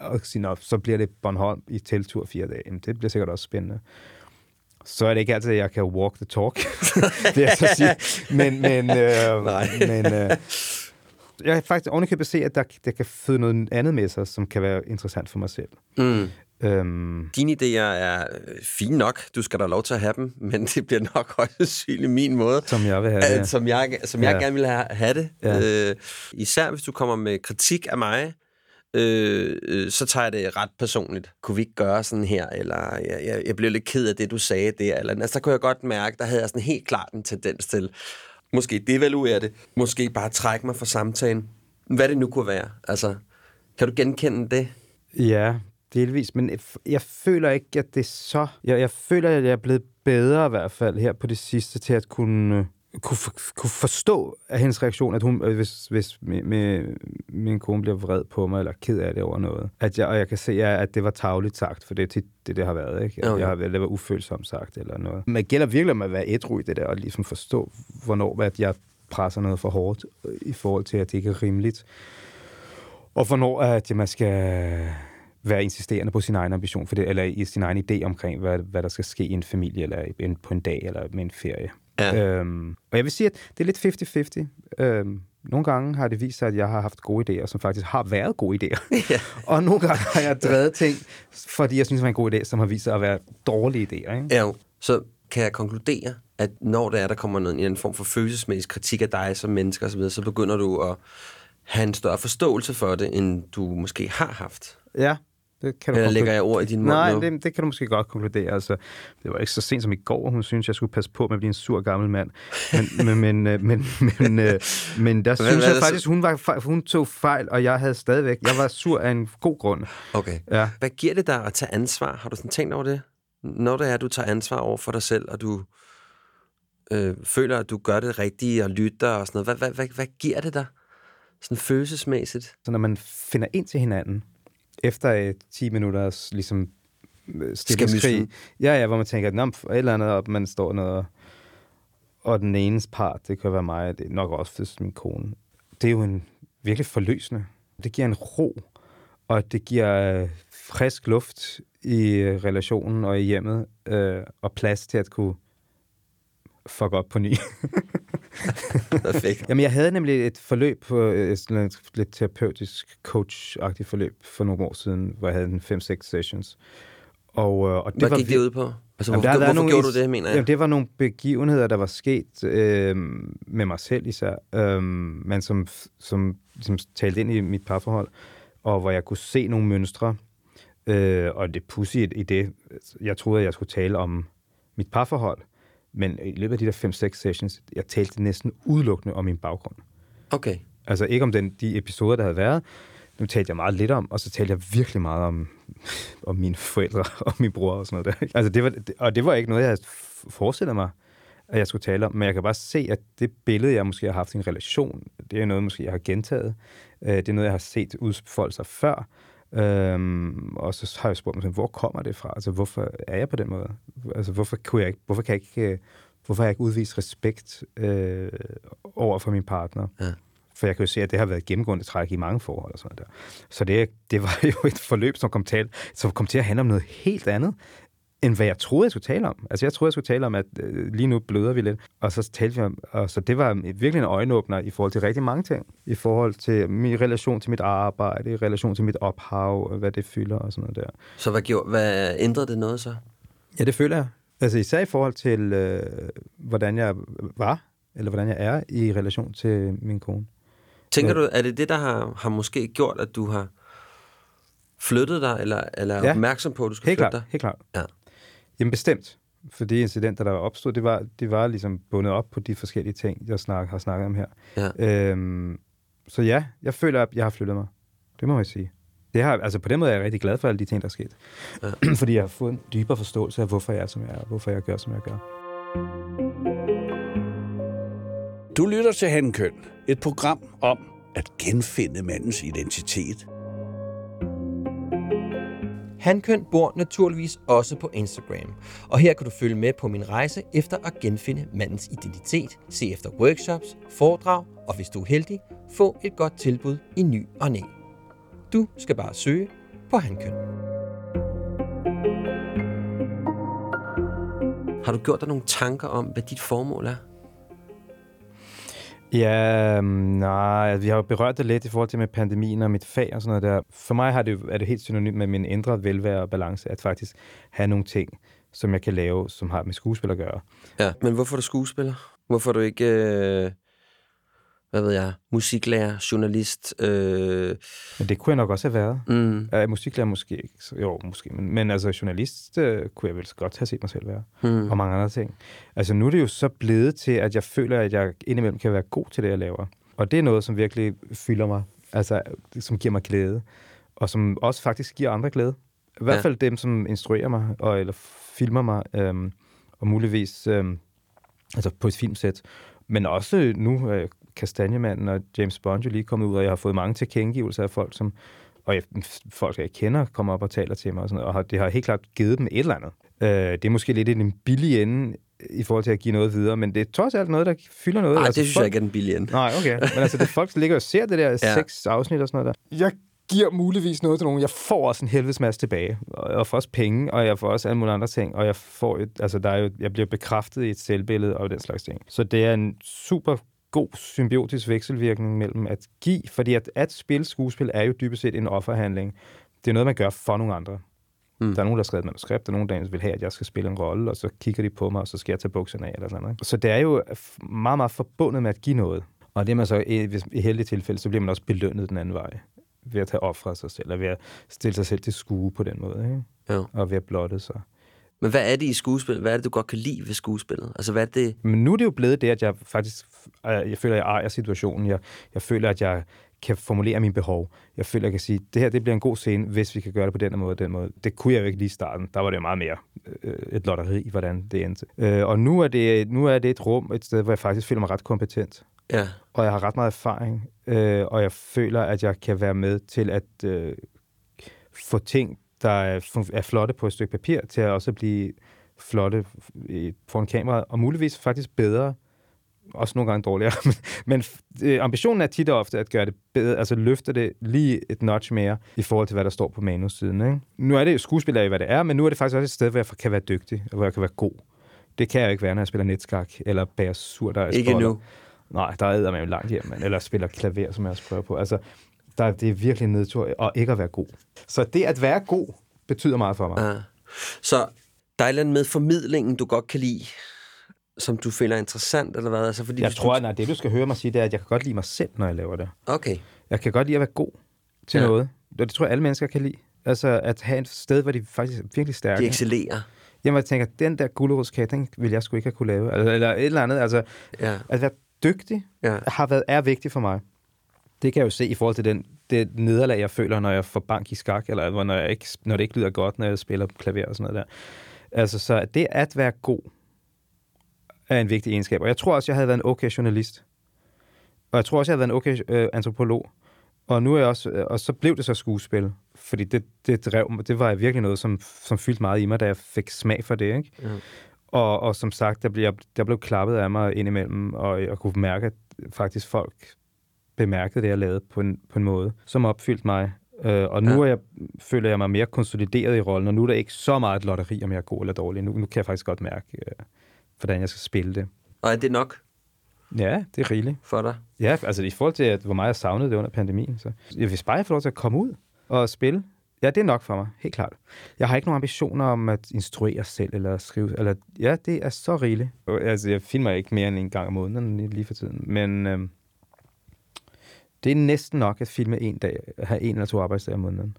Speaker 2: og sige, så bliver det Bornholm i teltur fire dage. Jamen, det bliver sikkert også spændende. Så er det ikke altid, at jeg kan walk the talk, det er så sige. Men, men, øh, men øh, jeg har faktisk ovenikøbet se, at der, der kan føde noget andet med sig, som kan være interessant for mig selv.
Speaker 1: Mm. Øhm. Dine idéer er øh, fine nok. Du skal da lov til at have dem, men det bliver nok højst sandsynligt min måde.
Speaker 2: Som jeg vil have det.
Speaker 1: Ja. Som jeg, som jeg ja. gerne vil have, have det. Ja. Øh, især hvis du kommer med kritik af mig, øh, øh, så tager jeg det ret personligt. Kunne vi ikke gøre sådan her? Eller jeg, jeg, jeg blev lidt ked af det, du sagde der. Eller, altså, der kunne jeg godt mærke, der havde jeg sådan helt klart en tendens til, måske devaluere det, måske bare trække mig fra samtalen. Hvad det nu kunne være. Altså, kan du genkende det?
Speaker 2: Ja, delvis, men jeg føler ikke, at det er så... Jeg, jeg føler, at jeg er blevet bedre i hvert fald her på det sidste til at kunne øh, kunne, for, kunne forstå af hendes reaktion, at hun, øh, hvis, hvis min, min, min kone bliver vred på mig, eller ked af det over noget, at jeg, og jeg kan se, at det var tavligt sagt, for det er tit det, det har været, ikke? Okay. Jeg har, det var ufølsomt sagt, eller noget. Men det gælder virkelig om at være ædru i det der, og ligesom forstå, hvornår at jeg presser noget for hårdt, øh, i forhold til, at det ikke er rimeligt. Og hvornår at man skal være insisterende på sin egen ambition, for det, eller i sin egen idé omkring, hvad, hvad der skal ske i en familie, eller en, på en dag, eller med en ferie. Ja. Øhm, og jeg vil sige, at det er lidt 50-50. Øhm, nogle gange har det vist sig, at jeg har haft gode idéer, som faktisk har været gode idéer. Ja. og nogle gange har jeg drevet ting, fordi jeg synes, det var en god idé, som har vist sig at være dårlige idéer. Ikke?
Speaker 1: Ja, så kan jeg konkludere, at når der er, der kommer noget, en form for følelsesmæssig kritik af dig som menneske osv., så begynder du at have en større forståelse for det, end du måske har haft.
Speaker 2: Ja,
Speaker 1: det kan du Eller lægger jeg ord i din mund
Speaker 2: Nej, det, det kan du måske godt konkludere. Altså, det var ikke så sent som i går, hun synes, jeg skulle passe på med at blive en sur gammel mand. Men, men, men, øh, men, men, øh, men der synes jeg faktisk, hun, var, hun tog fejl, og jeg havde stadigvæk... Jeg var sur af en god grund.
Speaker 1: Okay. Ja. Hvad giver det dig at tage ansvar? Har du sådan tænkt over det? Når det er, at du tager ansvar over for dig selv, og du øh, føler, at du gør det rigtige og lytter og sådan noget. Hvad, hvad, hvad, hvad giver det dig? Sådan følelsesmæssigt?
Speaker 2: Så når man finder ind til hinanden, efter et 10 minutters ligesom, øh, stillingskrig, ja, ja, hvor man tænker, at et eller andet op, man står noget, og den enes part, det kan være mig, det er nok også min kone. Det er jo en virkelig forløsende. Det giver en ro, og det giver øh, frisk luft i øh, relationen og i hjemmet, øh, og plads til at kunne fuck op på ny. Perfekt. Jamen, jeg havde nemlig et forløb på øh, et lidt terapeutisk coach-agtigt forløb for nogle år siden, hvor jeg havde en 5-6 sessions.
Speaker 1: Og, øh, og det Hvad var gik det ud på? Altså, hvorfor, jamen, der hvorfor gjorde du det, mener jeg?
Speaker 2: Jamen, det var nogle begivenheder, der var sket øh, med mig selv især, øh, men som, som som talte ind i mit parforhold, og hvor jeg kunne se nogle mønstre. Øh, og det pussy i det, jeg troede, at jeg skulle tale om mit parforhold, men i løbet af de der 5-6 sessions, jeg talte næsten udelukkende om min baggrund.
Speaker 1: Okay.
Speaker 2: Altså ikke om den, de episoder, der havde været. Nu talte jeg meget lidt om, og så talte jeg virkelig meget om, om mine forældre og min bror og sådan noget der. Altså det var, og det var ikke noget, jeg havde forestillet mig, at jeg skulle tale om. Men jeg kan bare se, at det billede, jeg måske har haft i en relation, det er noget, måske jeg har gentaget. Øh, det er noget, jeg har set udfolde sig før. Øhm, og så har jeg spurgt mig, hvor kommer det fra? Altså, hvorfor er jeg på den måde? Altså, hvorfor, kunne jeg ikke, hvorfor kan jeg ikke, øh, hvorfor har jeg ikke udvist respekt øh, over for min partner? Ja. For jeg kan jo se, at det har været gennemgående træk i mange forhold og sådan der. Så det, det var jo et forløb, som kom, til, som kom til at handle om noget helt andet, end hvad jeg troede, jeg skulle tale om. Altså, jeg troede, jeg skulle tale om, at øh, lige nu bløder vi lidt. Og så talte vi om, og så det var virkelig en øjenåbner i forhold til rigtig mange ting. I forhold til min relation til mit arbejde, i relation til mit ophav, hvad det fylder og sådan noget der.
Speaker 1: Så hvad, gjorde, hvad ændrede det noget så?
Speaker 2: Ja, det føler jeg. Altså især i forhold til, øh, hvordan jeg var, eller hvordan jeg er i relation til min kone.
Speaker 1: Tænker du, er det det, der har, har måske gjort, at du har flyttet dig, eller, eller ja. opmærksom på, at du skal
Speaker 2: helt
Speaker 1: flytte
Speaker 2: klart,
Speaker 1: dig?
Speaker 2: Helt klart. Ja. Jamen bestemt. For de incidenter, der var opstået, det var, det var ligesom bundet op på de forskellige ting, jeg snak, har snakket om her. Ja. Øhm, så ja, jeg føler, at jeg har flyttet mig. Det må jeg sige. Det har, altså på den måde er jeg rigtig glad for alle de ting, der er sket. Ja. Fordi jeg har fået en dybere forståelse af, hvorfor jeg er, som jeg er, og hvorfor jeg gør, som jeg gør.
Speaker 3: Du lytter til Hankøn, et program om at genfinde mandens identitet –
Speaker 1: Hankøn bor naturligvis også på Instagram, og her kan du følge med på min rejse efter at genfinde mandens identitet, se efter workshops, foredrag og hvis du er heldig, få et godt tilbud i ny og næ. Du skal bare søge på Hankøn. Har du gjort dig nogle tanker om, hvad dit formål er?
Speaker 2: Ja, øhm, nej, altså, vi har jo berørt det lidt i forhold til med pandemien og mit fag og sådan noget der. For mig har det, er det helt synonymt med min indre velvære og balance, at faktisk have nogle ting, som jeg kan lave, som har med skuespil at gøre.
Speaker 1: Ja, men hvorfor er du skuespiller? Hvorfor er du ikke... Øh hvad ved jeg, musiklærer, journalist. Øh...
Speaker 2: Men det kunne jeg nok også have været.
Speaker 1: Mm.
Speaker 2: Uh, musiklærer måske ikke, jo måske, men, men altså journalist uh, kunne jeg vel godt have set mig selv være. Mm. Og mange andre ting. Altså nu er det jo så blevet til, at jeg føler, at jeg indimellem kan være god til det, jeg laver. Og det er noget, som virkelig fylder mig, altså som giver mig glæde, og som også faktisk giver andre glæde. I hvert fald ja. dem, som instruerer mig, og, eller filmer mig, øhm, og muligvis øhm, altså på et filmsæt. Men også nu øh, Kastanjemanden og James Bond jo lige kommet ud, og jeg har fået mange tilkendegivelser af folk, som og jeg, folk, jeg kender, kommer op og taler til mig, og, sådan, og det har helt klart givet dem et eller andet. Øh, det er måske lidt en billig ende i forhold til at give noget videre, men det er trods alt noget, der fylder noget.
Speaker 1: Nej, altså, det synes folk... jeg ikke er den billige ende.
Speaker 2: Nej, okay. Men altså, det er folk, der ligger og ser det der ja. seks afsnit og sådan noget der. Jeg giver muligvis noget til nogen. Jeg får også en helvedes masse tilbage. Og jeg får også penge, og jeg får også alle mulige andre ting. Og jeg får et, altså, der er jo, jeg bliver bekræftet i et selvbillede og den slags ting. Så det er en super god symbiotisk vekselvirkning mellem at give, fordi at, at spille skuespil er jo dybest set en offerhandling. Det er noget, man gør for nogle andre. Mm. Der er nogen, der har skrevet et manuskript, der er nogen, der vil have, at jeg skal spille en rolle, og så kigger de på mig, og så skal jeg tage bukserne af, eller sådan noget. Så det er jo meget, meget forbundet med at give noget. Og det er man så, i, i heldige tilfælde, så bliver man også belønnet den anden vej, ved at tage ofre sig selv, eller ved at stille sig selv til skue på den måde, ikke?
Speaker 1: Ja.
Speaker 2: og ved at blotte sig.
Speaker 1: Men hvad er det i skuespil? Hvad er det, du godt kan lide ved skuespillet? Altså, hvad er det?
Speaker 2: Men nu er det jo blevet det, at jeg faktisk jeg føler, at jeg ejer situationen. Jeg, jeg føler, at jeg kan formulere mine behov. Jeg føler, at jeg kan sige, at det her det bliver en god scene, hvis vi kan gøre det på den måde og den måde. Det kunne jeg jo ikke lige i starten. Der var det jo meget mere øh, et lotteri, hvordan det endte. Øh, og nu er, det, nu er det et rum, et sted, hvor jeg faktisk føler mig ret kompetent.
Speaker 1: Ja.
Speaker 2: Og jeg har ret meget erfaring, øh, og jeg føler, at jeg kan være med til at øh, få ting, der er, er flotte på et stykke papir, til at også blive flotte foran kamera, og muligvis faktisk bedre også nogle gange dårligere. men, øh, ambitionen er tit og ofte at gøre det bedre, altså løfte det lige et notch mere i forhold til, hvad der står på manussiden. Ikke? Nu er det jo skuespil af, hvad det er, men nu er det faktisk også et sted, hvor jeg kan være dygtig, og hvor jeg kan være god. Det kan jeg ikke være, når jeg spiller netskak, eller bærer sur,
Speaker 1: Ikke nu.
Speaker 2: Nej, der er med langt hjem, eller spiller klaver, som jeg også prøver på. Altså, der, det er virkelig nedtur, og ikke at være god. Så det at være god, betyder meget for mig.
Speaker 1: Ah. Så der er et med formidlingen, du godt kan lide, som du finder interessant, eller hvad? Altså,
Speaker 2: fordi jeg tror, at nej, det du skal høre mig sige, det er, at jeg kan godt lide mig selv, når jeg laver det.
Speaker 1: Okay.
Speaker 2: Jeg kan godt lide at være god til ja. noget. Og det tror jeg, alle mennesker kan lide. Altså at have et sted, hvor de faktisk er virkelig stærke.
Speaker 1: De excellerer.
Speaker 2: Jamen, jeg tænker, den der gulerodskage, den vil jeg sgu ikke have kunne lave. Eller, eller et eller andet. Altså,
Speaker 1: ja.
Speaker 2: at være dygtig
Speaker 1: ja.
Speaker 2: har været, er vigtigt for mig. Det kan jeg jo se i forhold til den, det nederlag, jeg føler, når jeg får bank i skak, eller når, jeg ikke, når det ikke lyder godt, når jeg spiller klaver og sådan noget der. Altså, så det at være god, er en vigtig egenskab. Og jeg tror også, jeg havde været en okay journalist. Og jeg tror også, jeg havde været en okay øh, antropolog. Og nu er jeg også, øh, og så blev det så skuespil, fordi det, det drev mig, det var virkelig noget, som, som fyldte meget i mig, da jeg fik smag for det, ikke?
Speaker 1: Ja.
Speaker 2: Og, og som sagt, der blev, der blev klappet af mig indimellem, og jeg kunne mærke, at faktisk folk bemærkede det, jeg lavede på en, på en måde, som opfyldte mig. Øh, og nu ja. er jeg, føler jeg mig mere konsolideret i rollen, og nu er der ikke så meget et lotteri, om jeg er god eller dårlig. Nu, nu kan jeg faktisk godt mærke, øh, hvordan jeg skal spille det.
Speaker 1: Og er det nok?
Speaker 2: Ja, det er rigeligt.
Speaker 1: For dig?
Speaker 2: Ja, altså i forhold til, at, hvor meget jeg savnede det under pandemien. Så jeg vil bare få lov til at komme ud og spille. Ja, det er nok for mig, helt klart. Jeg har ikke nogen ambitioner om at instruere selv eller skrive. Eller, ja, det er så rigeligt. Altså, jeg filmer ikke mere end en gang om måneden lige for tiden. Men øh, det er næsten nok at filme en dag, have en eller to arbejdsdage om måneden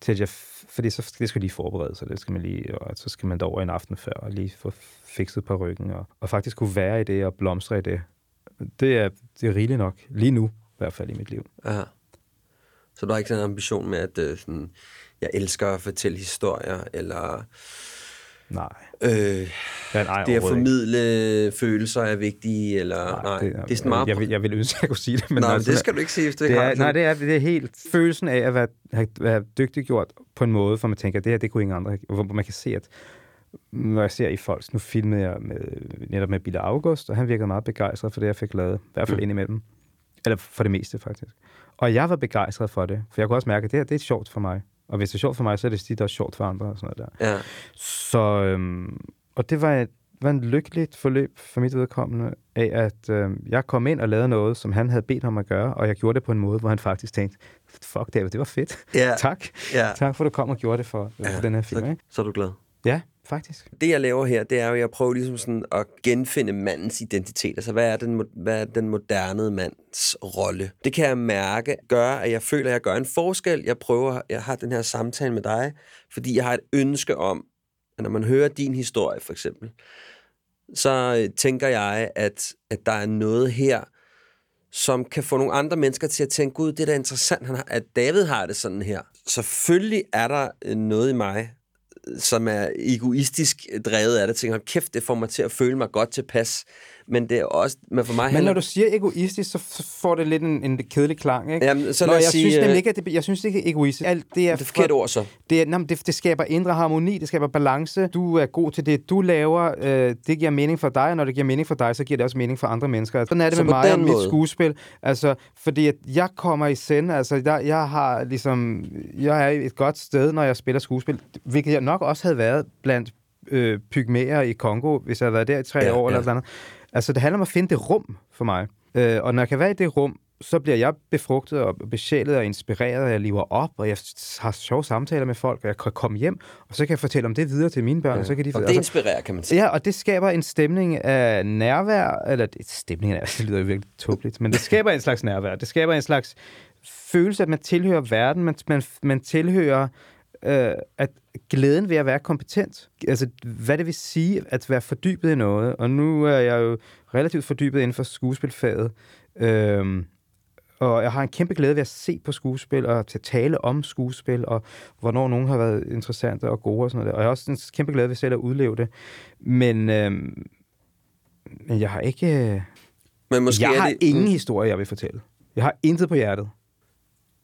Speaker 2: til at jeg, fordi så det skal lige forberede sig, det skal man lige, og så skal man derover en aften før og lige få fikset på ryggen, og, og faktisk kunne være i det og blomstre i det. Det er, det er rigeligt nok, lige nu i hvert fald i mit liv.
Speaker 1: Ja. Så du har ikke sådan en ambition med, at øh, sådan, jeg elsker at fortælle historier, eller...
Speaker 2: Nej.
Speaker 1: Øh,
Speaker 2: Ja, nej,
Speaker 1: det at
Speaker 2: overhovedet ikke.
Speaker 1: formidle følelser er vigtige, eller nej, nej det,
Speaker 2: er-
Speaker 1: det er sådan meget...
Speaker 2: Jeg vil, jeg vil ønske, at jeg kunne sige det, men
Speaker 1: nej,
Speaker 2: altså,
Speaker 1: det skal du ikke sige, hvis du
Speaker 2: det
Speaker 1: ikke
Speaker 2: er,
Speaker 1: har
Speaker 2: nej, det er, det er helt følelsen af at være, have, være dygtiggjort på en måde, hvor man tænker, at det her, det kunne ingen andre, hvor man kan se, at når jeg ser i folks, nu filmede jeg med, netop med Bille August, og han virkede meget begejstret for det, jeg fik lavet, i hvert fald
Speaker 1: mm.
Speaker 2: indimellem. Eller for det meste, faktisk. Og jeg var begejstret for det, for jeg kunne også mærke, at det her, det er sjovt for mig. Og hvis det er sjovt for mig, så er det tit også sjovt for andre og sådan noget der.
Speaker 1: Ja.
Speaker 2: Så, øhm, og det var et, var en lykkeligt forløb for mit vedkommende, af at øhm, jeg kom ind og lavede noget, som han havde bedt ham at gøre, og jeg gjorde det på en måde, hvor han faktisk tænkte, fuck David, det var fedt.
Speaker 1: Ja.
Speaker 2: tak.
Speaker 1: Ja.
Speaker 2: Tak for, at du kom og gjorde det for, ja. for den her film.
Speaker 1: Så,
Speaker 2: Ikke?
Speaker 1: så er du glad.
Speaker 2: Ja, faktisk.
Speaker 1: Det, jeg laver her, det er jo, at jeg prøver ligesom sådan at genfinde mandens identitet. Altså, hvad er den, hvad er den moderne mands rolle? Det kan jeg mærke gør, at jeg føler, at jeg gør en forskel. Jeg prøver, jeg har den her samtale med dig, fordi jeg har et ønske om, at når man hører din historie, for eksempel, så øh, tænker jeg, at, at der er noget her, som kan få nogle andre mennesker til at tænke, gud, det er da interessant, han har, at David har det sådan her. Selvfølgelig er der øh, noget i mig, som er egoistisk drevet af det, tænker, kæft, det får mig til at føle mig godt tilpas. Men det er også, men for mig
Speaker 2: Men
Speaker 1: handler-
Speaker 2: når du siger egoistisk, så får det lidt en, en kedelig klang, ikke?
Speaker 1: Jamen, så
Speaker 2: Nå, jeg
Speaker 1: sige,
Speaker 2: synes nemlig
Speaker 1: øh,
Speaker 2: ikke, at det, jeg synes ikke, det er egoistisk. Alt det er,
Speaker 1: det er forkert ord så.
Speaker 2: Det, er, nej, det, det skaber indre harmoni, det skaber balance. Du er god til det, du laver. Øh, det giver mening for dig, og når det giver mening for dig, så giver det også mening for andre mennesker. Sådan er det
Speaker 1: Så
Speaker 2: med mig og mit skuespil. Altså, fordi at jeg kommer i send, altså, jeg, jeg har ligesom, jeg er et godt sted, når jeg spiller skuespil, hvilket jeg nok også havde været blandt øh, pygmæer i Kongo, hvis jeg havde været der i tre
Speaker 1: Ja,
Speaker 2: år eller
Speaker 1: ja.
Speaker 2: sådan noget. Altså, det handler om at finde det rum for mig. Øh, og når jeg kan være i det rum, så bliver jeg befrugtet og besjælet og inspireret, og jeg lever op, og jeg har sjove samtaler med folk, og jeg kan komme hjem, og så kan jeg fortælle om det videre til mine børn, ja. og så kan de...
Speaker 1: Og det inspirerer, kan man sige.
Speaker 2: Ja, og det skaber en stemning af nærvær, eller det, stemning af det lyder jo virkelig tåbeligt, men det skaber en slags nærvær. Det skaber en slags følelse, at man tilhører verden, man, man, man tilhører øh, at glæden ved at være kompetent. Altså, hvad det vil sige at være fordybet i noget. Og nu er jeg jo relativt fordybet inden for skuespilfaget. Øhm, og jeg har en kæmpe glæde ved at se på skuespil og til at tale om skuespil, og hvornår nogen har været interessante og gode og sådan noget. Og jeg har også en kæmpe glæde ved selv at udleve det. Men, øhm, men jeg har ikke... Øh,
Speaker 1: Men måske
Speaker 2: jeg har
Speaker 1: det,
Speaker 2: ingen historie, jeg vil fortælle. Jeg har intet på hjertet.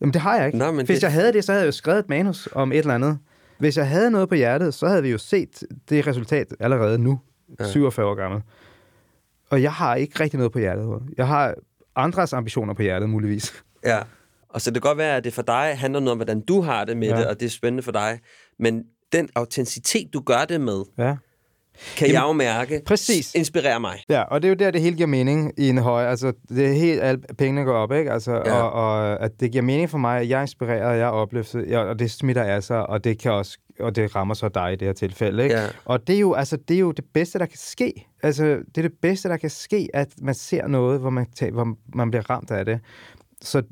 Speaker 2: Jamen, det har jeg ikke.
Speaker 1: Nå, men
Speaker 2: Hvis
Speaker 1: det-
Speaker 2: jeg havde det, så havde jeg jo skrevet et manus om et eller andet. Hvis jeg havde noget på hjertet, så havde vi jo set det resultat allerede nu,
Speaker 1: Ja.
Speaker 2: ja. 47 år gammel. Og jeg har ikke rigtig noget på hjertet. Jeg har andres ambitioner på hjertet, muligvis.
Speaker 1: Ja. Og så det kan godt være, at det for dig handler noget om, hvordan du har det med. Ja. det, og det er spændende for dig. Men den autenticitet, du gør det med,
Speaker 2: Ja.
Speaker 1: Kan
Speaker 2: Jamen,
Speaker 1: jeg jo mærke,
Speaker 2: præcis.
Speaker 1: inspirerer mig.
Speaker 2: Ja, og det er jo der, det hele giver mening i en høj. Altså, det er helt, alle pengene går op, ikke? Altså,
Speaker 1: Ja.
Speaker 2: og, og, at det giver mening for mig, at jeg er inspireret, jeg er opløftet, ja, og det smitter af sig, og det kan også og det rammer så dig i det her tilfælde, ikke?
Speaker 1: Ja.
Speaker 2: Og det er, jo, altså, det er jo det bedste, der kan ske. Altså, det er det bedste, der kan ske, at man ser noget, hvor man, tager, hvor man bliver ramt af det. Så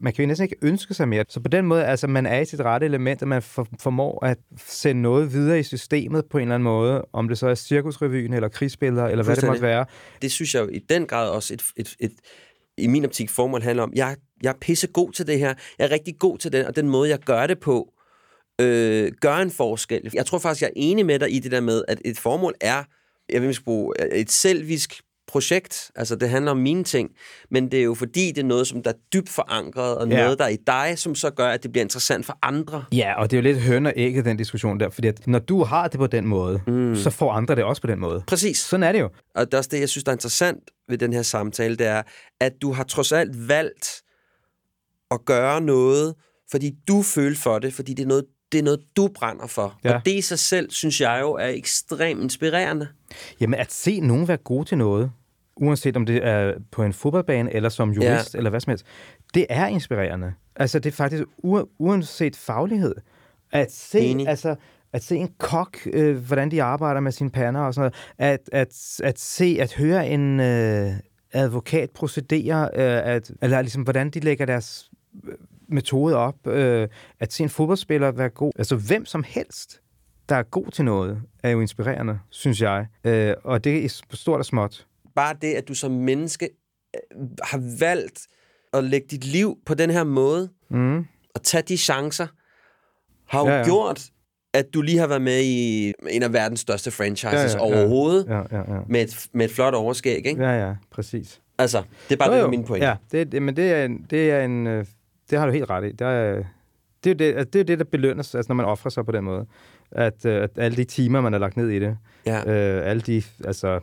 Speaker 2: man kan jo næsten ikke ønske sig mere. Så på den måde, altså man er i sit rette element, at man for, formår at sende noget videre i systemet på en eller anden måde, om det så er cirkusrevyen, eller krigsbilleder, eller hvad det måtte være.
Speaker 1: Det synes jeg jo i den grad også et, et, et i min optik formål handler om, jeg, jeg er pisse god til det her, jeg er rigtig god til den, og den måde, jeg gør det på, øh, gør en forskel. Jeg tror faktisk, jeg er enig med dig i det der med, at et formål er, jeg vil bruge et selvisk projekt, altså det handler om mine ting, men det er jo fordi, det er noget, som der er dybt forankret, og
Speaker 2: Ja.
Speaker 1: noget, der er i dig, som så gør, at det bliver interessant for andre.
Speaker 2: Ja, og det er jo lidt høn og ægget, den diskussion der, fordi at når du har det på den måde, mm. så får andre det også på den måde.
Speaker 1: Præcis.
Speaker 2: Sådan er det jo.
Speaker 1: Og det er også det, jeg synes, der er interessant ved den her samtale, det er, at du har trods alt valgt at gøre noget, fordi du føler for det, fordi det er noget, det er noget du brænder for.
Speaker 2: Ja.
Speaker 1: Og det i sig selv, synes jeg jo, er ekstremt inspirerende.
Speaker 2: Jamen, at se nogen være gode til noget, uanset om det er på en fodboldbane eller som jurist ja. eller hvad som helst, det er inspirerende. Altså, det er faktisk u- uanset faglighed. At se,
Speaker 1: Enig.
Speaker 2: altså, at se en kok, øh, hvordan de arbejder med sine pander og sådan noget. At, at, at se, at høre en øh, advokat procedere, øh, at, eller ligesom, hvordan de lægger deres øh, metode op. Øh, at se en fodboldspiller være god. Altså, hvem som helst der er god til noget, er jo inspirerende, synes jeg. Øh, og det er stort og småt.
Speaker 1: Bare det, at du som menneske øh, har valgt at lægge dit liv på den her måde,
Speaker 2: Mm.
Speaker 1: og tage de chancer, har jo
Speaker 2: Ja,
Speaker 1: ja, gjort, at du lige har været med i en af verdens største franchises
Speaker 2: Ja,
Speaker 1: ja,
Speaker 2: ja,
Speaker 1: ja,
Speaker 2: ja.
Speaker 1: overhovedet,
Speaker 2: Ja, ja, ja.
Speaker 1: Med, et, med et flot overskæg, ikke? Ja.
Speaker 2: Ja, præcis.
Speaker 1: Altså, det er bare
Speaker 2: Jo,
Speaker 1: det,
Speaker 2: jo.
Speaker 1: min point.
Speaker 2: Ja, det, det, men det er en, det er en, øh, det har du helt ret i. Der er, det er det, altså, det, er det, der belønnes, altså, når man offrer sig på den måde. At, øh, at alle de timer, man har lagt ned i det,
Speaker 1: ja.
Speaker 2: øh, alle de, altså,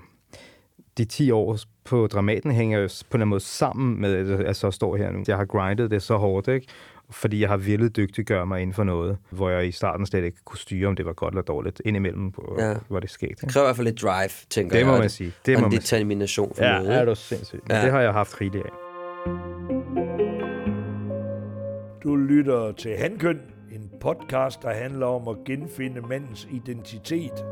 Speaker 2: de 10 år på Dramaten hænger jo på en eller anden måde sammen med, at jeg så står her nu. Jeg har grindet det så hårdt, ikke? Fordi jeg har villet dygtiggøre mig inden for noget, hvor jeg i starten slet ikke kunne styre, om det var godt eller dårligt. Indimellem
Speaker 1: Ja.
Speaker 2: ja. var det skægt.
Speaker 1: Det
Speaker 2: Ikke?
Speaker 1: kræver i hvert fald lidt drive, tænker
Speaker 2: Det
Speaker 1: jeg.
Speaker 2: må
Speaker 1: og
Speaker 2: man sige. Det
Speaker 1: og
Speaker 2: må
Speaker 1: en
Speaker 2: man
Speaker 1: determination for
Speaker 2: Ja,
Speaker 1: noget.
Speaker 2: er
Speaker 1: ikke?
Speaker 2: du sindssygt.
Speaker 1: Ja.
Speaker 2: Ja. Det har jeg haft rigeligt af.
Speaker 4: Du lytter til Handkøn, en podcast, der handler om at genfinde mandens identitet.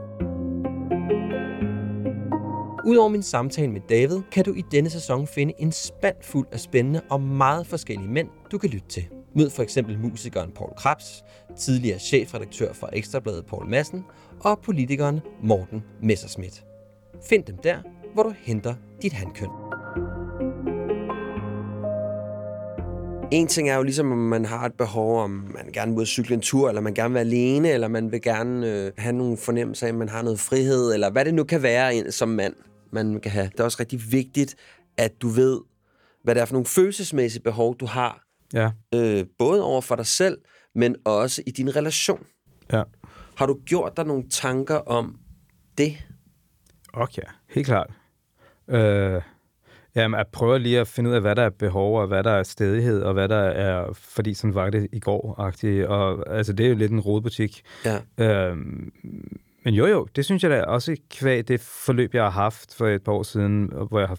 Speaker 1: Udover min samtale med David, kan du i denne sæson finde en spand fuld af spændende og meget forskellige mænd, du kan lytte til. Mød for eksempel musikeren Paul Krabs, tidligere chefredaktør for Ekstrabladet Paul Madsen og politikeren Morten Messerschmidt. Find dem der, hvor du henter dit handkøn. En ting er jo ligesom, om man har et behov, om man gerne vil cykle en tur, eller man gerne vil være alene, eller man vil gerne øh, have nogle fornemmelser af, at man har noget frihed, eller hvad det nu kan være som mand, man kan have. Det er også rigtig vigtigt, at du ved, hvad det er for nogle følelsesmæssige behov, du har,
Speaker 2: Ja,
Speaker 1: øh, både over for dig selv, men også i din relation.
Speaker 2: ja.
Speaker 1: Har du gjort dig nogle tanker om det?
Speaker 2: Okay, helt klart. Øh, jamen, jeg prøver lige at finde ud af, hvad der er behov, og hvad der er stedighed, og hvad der er, fordi sådan var det i går-agtigt. Og altså, det er jo lidt en rodebutik.
Speaker 1: Ja.
Speaker 2: Øh, men jo, jo, det synes jeg da også kvæg det forløb, jeg har haft for et par år siden, hvor jeg har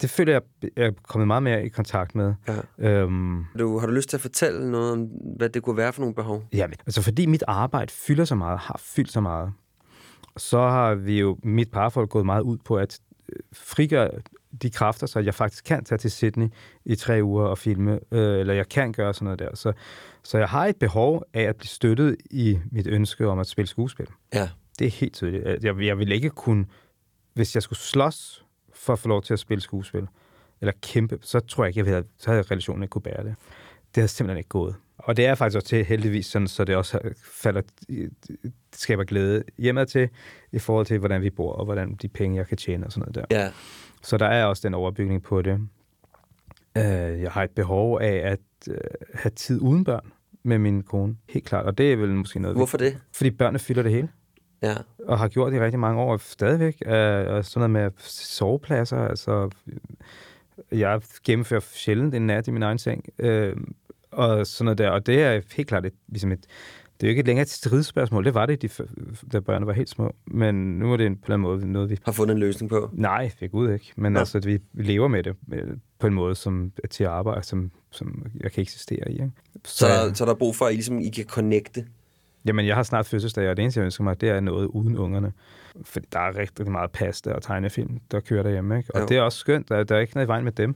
Speaker 2: det føler jeg, jeg er kommet meget mere i kontakt med.
Speaker 1: Ja.
Speaker 2: Øhm,
Speaker 1: Du, har du lyst til at fortælle noget om, hvad det kunne være for nogle behov?
Speaker 2: Jamen, altså fordi mit arbejde fylder så meget, har fyldt så meget, så har vi jo, mit parforhold gået meget ud på at frigøre de kræfter, så jeg faktisk kan tage til Sydney i tre uger og filme, øh, eller jeg kan gøre sådan noget der. Så, så jeg har et behov af at blive støttet i mit ønske om at spille skuespil.
Speaker 1: Ja.
Speaker 2: Det er helt tydeligt. Jeg, jeg vil ikke kunne, hvis jeg skulle slås for at få lov til at spille skuespil, eller kæmpe, så tror jeg ikke, jeg ville så havde relationen ikke kunne bære det. Det havde simpelthen ikke gået. Og det er faktisk også til heldigvis sådan, så det også falder, skaber glæde hjemme til, i forhold til, hvordan vi bor, og hvordan de penge, jeg kan tjene og sådan noget der.
Speaker 1: Ja.
Speaker 2: Så der er også den overbygning på det. Øh, jeg har et behov af at øh, have tid uden børn med min kone, helt klart. Og det er vel måske noget,
Speaker 1: Hvorfor det?
Speaker 2: fordi børnene fylder det hele
Speaker 1: Ja.
Speaker 2: og har gjort det i rigtig mange år stadigvæk. Øh, og sådan noget med sovepladser, altså jeg gennemfører sjældent en nat i min egen seng, øh, og sådan noget der, og det er helt klart et, ligesom et, det er jo ikke længere et stridsspørgsmål, det var det, de, da børnene var helt små, men nu er det en, på en måde noget, vi
Speaker 1: Har fundet en løsning på?
Speaker 2: Nej, det er Gud ikke. Men
Speaker 1: Nå.
Speaker 2: altså, vi vi lever med det øh, på en måde, som til at arbejde, som, som jeg kan eksistere i. Ikke?
Speaker 1: Så, der, så der er brug for, at I, ligesom, I kan connecte?
Speaker 2: Jamen, jeg har snart fødselsdag, og det eneste, jeg ønsker mig, det er noget uden ungerne. For der er rigtig meget pasta og tegnefilm, der kører derhjemme. Ikke? Og
Speaker 1: Jo.
Speaker 2: det er også skønt, der, der er ikke noget i vejen med dem.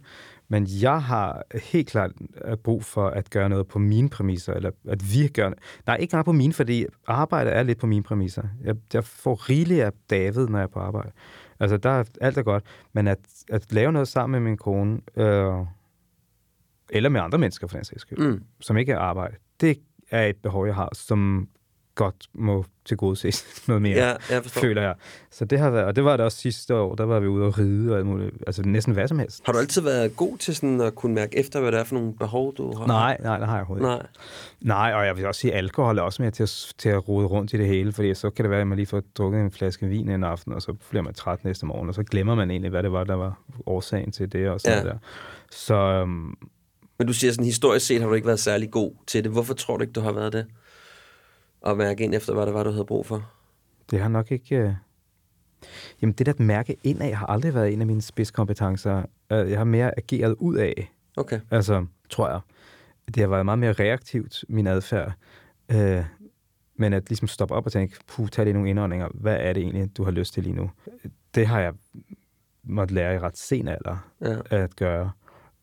Speaker 2: Men jeg har helt klart øh, brug for at gøre noget på mine præmisser, eller at vi gør Nej, ikke noget på mine, fordi arbejde er lidt på mine præmisser. Jeg, jeg får rigeligt af David, når jeg er på arbejde. Altså, der er alt er godt. Men at, at lave noget sammen med min kone, øh, eller med andre mennesker for den sags skyld,
Speaker 1: Mm.
Speaker 2: som ikke er arbejde, det er et behov, jeg har, som godt må tilgodeses noget mere,
Speaker 1: Ja, jeg forstår.
Speaker 2: føler jeg. Så det har været, og det var det også sidste år, der var vi ude og ride og alt muligt, altså næsten hvad som helst.
Speaker 1: Har du altid været god til sådan at kunne mærke efter, hvad det er for nogle behov, du har?
Speaker 2: Nej, nej, det har jeg overhovedet.
Speaker 1: Nej.
Speaker 2: Nej, og jeg vil også sige, at alkohol er også med til at, til at rode rundt i det hele, fordi så kan det være, at man lige får drukket en flaske vin en aften, og så bliver man træt næste morgen, og så glemmer man egentlig, hvad det var, der var årsagen til det og sådan
Speaker 1: ja.
Speaker 2: der. Så øhm,
Speaker 1: Men du siger sådan, historisk set har du ikke været særlig god til det. Hvorfor tror du ikke, du har været det? At mærke ind efter, hvad det var, du havde brug for?
Speaker 2: Det har nok ikke... Øh... Jamen, det der at mærke indad har aldrig været en af mine spidskompetencer. Øh, Jeg har mere ageret ud af,
Speaker 1: Okay.
Speaker 2: altså, tror jeg. Det har været meget mere reaktivt, min adfærd. Øh, men at ligesom stoppe op og tænke, puh, tag lige nogle indåndinger. Hvad er det egentlig, du har lyst til lige nu? Det har jeg måtte lære i ret sen alder
Speaker 1: Ja.
Speaker 2: at gøre.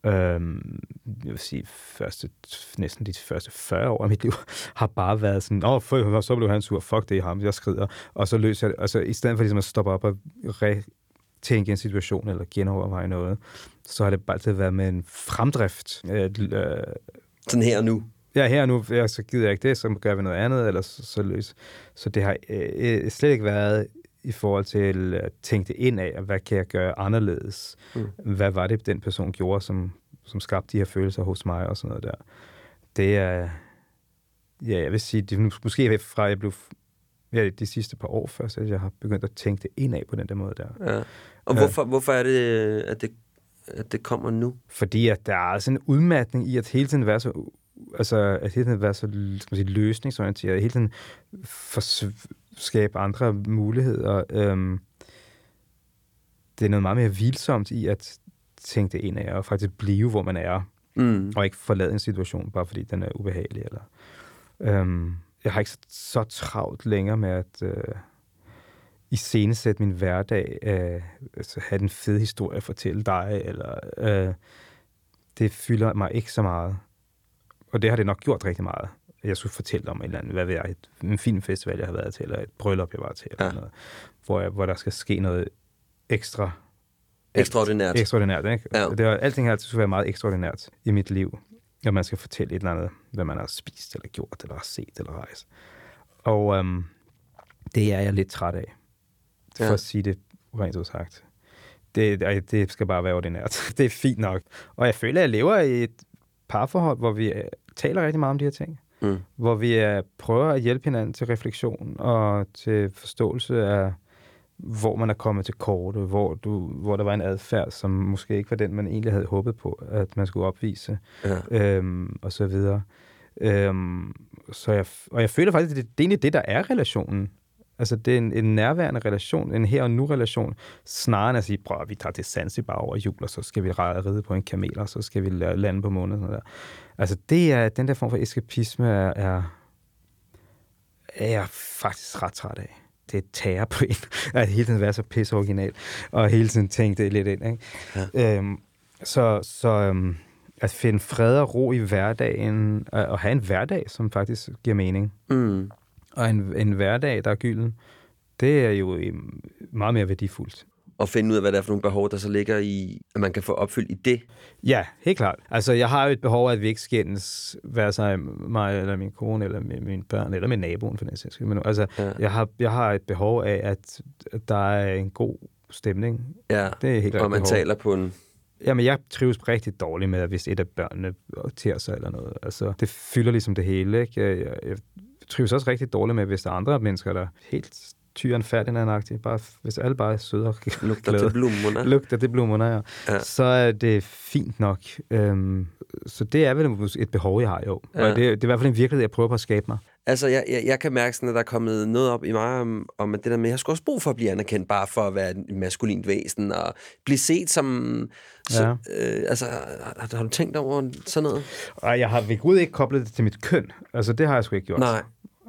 Speaker 2: Øhm, jeg vil sige, første, næsten de første 40 år af mit liv har bare været sådan, åh, oh, så have en sur, fuck det er ham, jeg skrider. Og så løser jeg det. Altså, i stedet for ligesom at stoppe op og retænke en situation eller genoverveje noget, så har det bare altid været med en fremdrift. At, øh,
Speaker 1: Sådan her og nu.
Speaker 2: ja, her og nu, ja, så gider jeg ikke det, så gør vi noget andet, eller så, så løs. Så det har øh, slet ikke været i forhold til at tænke det ind af, hvad kan jeg gøre anderledes? Mm. Hvad var det, den person gjorde, som, som skabte de her følelser hos mig og sådan noget der. Det er, ja, jeg vil sige, det, måske fra jeg blev ja, de sidste par år først, at jeg har begyndt at tænke det ind af på den der måde der. Ja.
Speaker 1: Og hvorfor, hvorfor er det, at det, at det kommer nu?
Speaker 2: Fordi at der er sådan en udmattning i at hele tiden være så altså, at hele tiden være så skal man sige, løsningsorienteret, hele tiden for, skabe andre muligheder. Øhm, det er noget meget mere vilsomt i at tænke det ind af, og faktisk blive, hvor man er, mm. og ikke forlade en situation, bare fordi den er ubehagelig. Eller, øhm, jeg har ikke så, så travlt længere med at øh, iscenesætte min hverdag, øh, altså have en fed historie at fortælle dig, eller øh, det fylder mig ikke så meget. Og det har det nok gjort rigtig meget. Jeg skulle fortælle om en eller anden, hvad ved jeg, et, en filmfestival, jeg har været til, eller et bryllup, jeg var til, eller ja. noget, hvor, jeg, hvor der skal ske noget ekstra.
Speaker 1: Ekstraordinært.
Speaker 2: Ekstraordinært, ikke? Ja. Det var, alting har altid være meget ekstraordinært i mit liv. Når man skal fortælle et eller andet, hvad man har spist, eller gjort, eller har set, eller rejst. Og øhm, det er jeg lidt træt af. For ja. at sige det rent ud sagt. Det, det skal bare være ordinært. Det er fint nok. Og jeg føler, at jeg lever i et parforhold, hvor vi øh, taler rigtig meget om de her ting. Mm. Hvor vi uh, prøver at hjælpe hinanden til refleksion og til forståelse af, hvor man er kommet til korte, hvor, du, hvor der var en adfærd, som måske ikke var den, man egentlig havde håbet på, at man skulle opvise, ja. øhm, og så videre. Øhm, så jeg, og jeg føler faktisk, at det, det er egentlig det, der er relationen. Altså, det er en, en nærværende relation, en her og nu-relation, snarere end at sige, prøv, vi tager til Zanzibar over jul, og så skal vi ride på en kamel, og så skal vi lande på måneden. Sådan der. Altså, det er, den der form for eskapisme er, er, er jeg faktisk ret træt af. Det tager på en, at hele tiden være så pisse original, og hele tiden tænke det lidt ind. Ikke? Ja. Øhm, så så øhm, at finde fred og ro i hverdagen, og have en hverdag, som faktisk giver mening. Mm og en, en hverdag, der er gylden, det er jo meget mere værdifuldt.
Speaker 1: Og finde ud af, hvad det er for nogle behov, der så ligger i, at man kan få opfyldt i det.
Speaker 2: Ja, helt klart. Altså, jeg har jo et behov, at vi ikke skændes, være sig mig eller min kone, eller med mine børn, eller med naboen, for den sags Men altså, ja. jeg, har, jeg har et behov af, at der er en god stemning.
Speaker 1: Ja, det er helt og man behov. taler på en
Speaker 2: Jamen, jeg trives rigtig dårligt med, hvis et af børnene til sig eller noget. Altså, det fylder ligesom det hele, ikke? Jeg, jeg trives også rigtig dårligt med, hvis der er andre mennesker, der helt tyren færdig Bare, hvis alle bare er søde og
Speaker 1: Lugter til blommerne.
Speaker 2: Lugter til blommerne, ja. ja. Så er det fint nok. Øhm, så det er vel et behov, jeg har jo. Ja. Og det, det er i hvert fald en virkelighed, jeg prøver på at skabe mig.
Speaker 1: Altså, jeg, jeg, jeg kan mærke sådan, at der er kommet noget op i mig om, om at det der med, at jeg skal også brug for at blive anerkendt, bare for at være et maskulint væsen, og blive set som... Så, ja. øh, altså, har, har du tænkt over sådan noget?
Speaker 2: Ej, jeg har ved Gud ikke koblet det til mit køn. Altså, det har jeg sgu ikke gjort.
Speaker 1: Nej.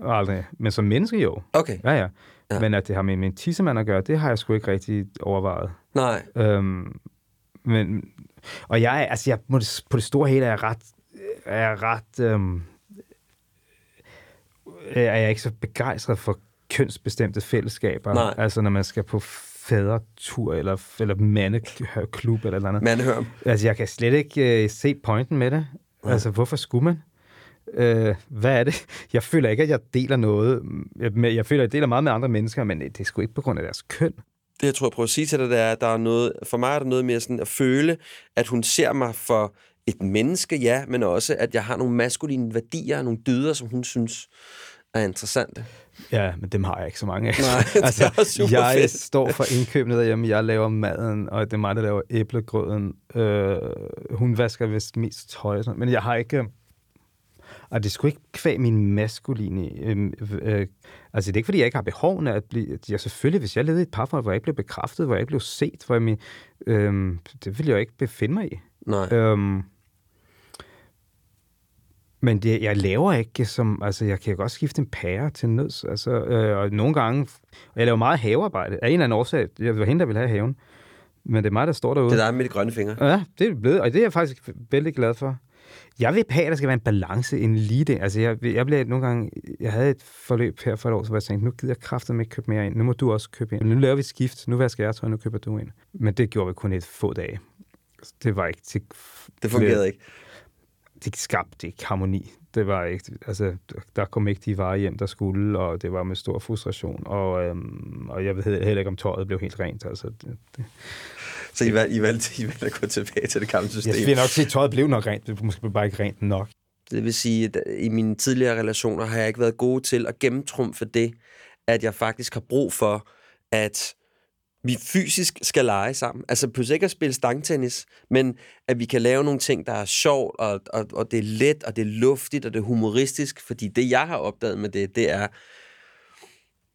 Speaker 2: Aldrig. Men som menneske jo.
Speaker 1: Okay.
Speaker 2: Ja, ja. ja. Men at det har med min tissemand at gøre, det har jeg sgu ikke rigtig overvejet.
Speaker 1: Nej. Øhm,
Speaker 2: men, og jeg, altså, jeg, på det store hele er jeg ret, er jeg ret, øhm, er jeg ikke så begejstret for kønsbestemte fællesskaber.
Speaker 1: Nej.
Speaker 2: Altså, når man skal på fædretur, eller, eller mandeklub, eller noget.
Speaker 1: Mandehør.
Speaker 2: Altså, jeg kan slet ikke uh, se pointen med det. Nej. Altså, hvorfor skulle man? Øh, hvad er det? Jeg føler ikke, at jeg deler noget. Jeg, jeg føler, at jeg deler meget med andre mennesker, men det er sgu ikke på grund af deres køn.
Speaker 1: Det, jeg tror, jeg prøver at sige til dig, det er, at der er noget, for mig er der noget mere sådan at føle, at hun ser mig for et menneske, ja, men også, at jeg har nogle maskuline værdier, nogle dyder, som hun synes er interessante.
Speaker 2: Ja, men dem har jeg ikke så mange af.
Speaker 1: Nej, det altså, er super
Speaker 2: jeg
Speaker 1: fedt.
Speaker 2: står for indkøbene derhjemme, jeg laver maden, og det er mig, der laver æblegrøden. Øh, hun vasker vist mest tøj, men jeg har ikke... Og det skulle ikke kvæg min maskuline... Øh, øh, altså, det er ikke, fordi jeg ikke har behov at blive... Jeg selvfølgelig, hvis jeg levede i et parforhold, hvor jeg ikke blev bekræftet, hvor jeg ikke blev set, hvor jeg... Min, øh, det ville jeg ikke befinde mig i.
Speaker 1: Nej. Øhm,
Speaker 2: men det, jeg laver ikke som... Altså, jeg kan godt skifte en pære til nøds. Altså, øh, og nogle gange... Og jeg laver meget havearbejde. Af en eller anden årsag. Jeg var hende, der ville have haven. Men det er mig, der står derude.
Speaker 1: Det er dig med de grønne fingre.
Speaker 2: Ja, det er blevet. Og det er jeg faktisk vældig glad for. Jeg vil have, at der skal være en balance, en lige. Altså, jeg, jeg blev nogle gange... Jeg havde et forløb her for et år, så jeg tænkte, nu gider jeg kraftigt ikke købe mere ind. Nu må du også købe ind. Nu laver vi et skift. Nu vasker jeg tøj, nu køber du ind. Men det gjorde vi kun et få dage. Det var ikke til...
Speaker 1: Det fungerede ikke
Speaker 2: det skabte ikke harmoni. Det var ikke, altså, der kom ikke de varer hjem, der skulle, og det var med stor frustration. Og, øhm, og jeg ved heller ikke, om tøjet blev helt rent. Altså, det, det.
Speaker 1: Så I valgte, I, valgte, I valgte at gå tilbage til det gamle system?
Speaker 2: Jeg vil nok sige, at tøjet blev nok rent. Det måske bare ikke rent nok.
Speaker 1: Det vil sige, at i mine tidligere relationer har jeg ikke været god til at gennemtrumfe det, at jeg faktisk har brug for, at vi fysisk skal lege sammen. Altså på ikke at spille stangtennis, men at vi kan lave nogle ting, der er sjovt, og, og, og det er let, og det er luftigt, og det er humoristisk. Fordi det, jeg har opdaget med det, det er,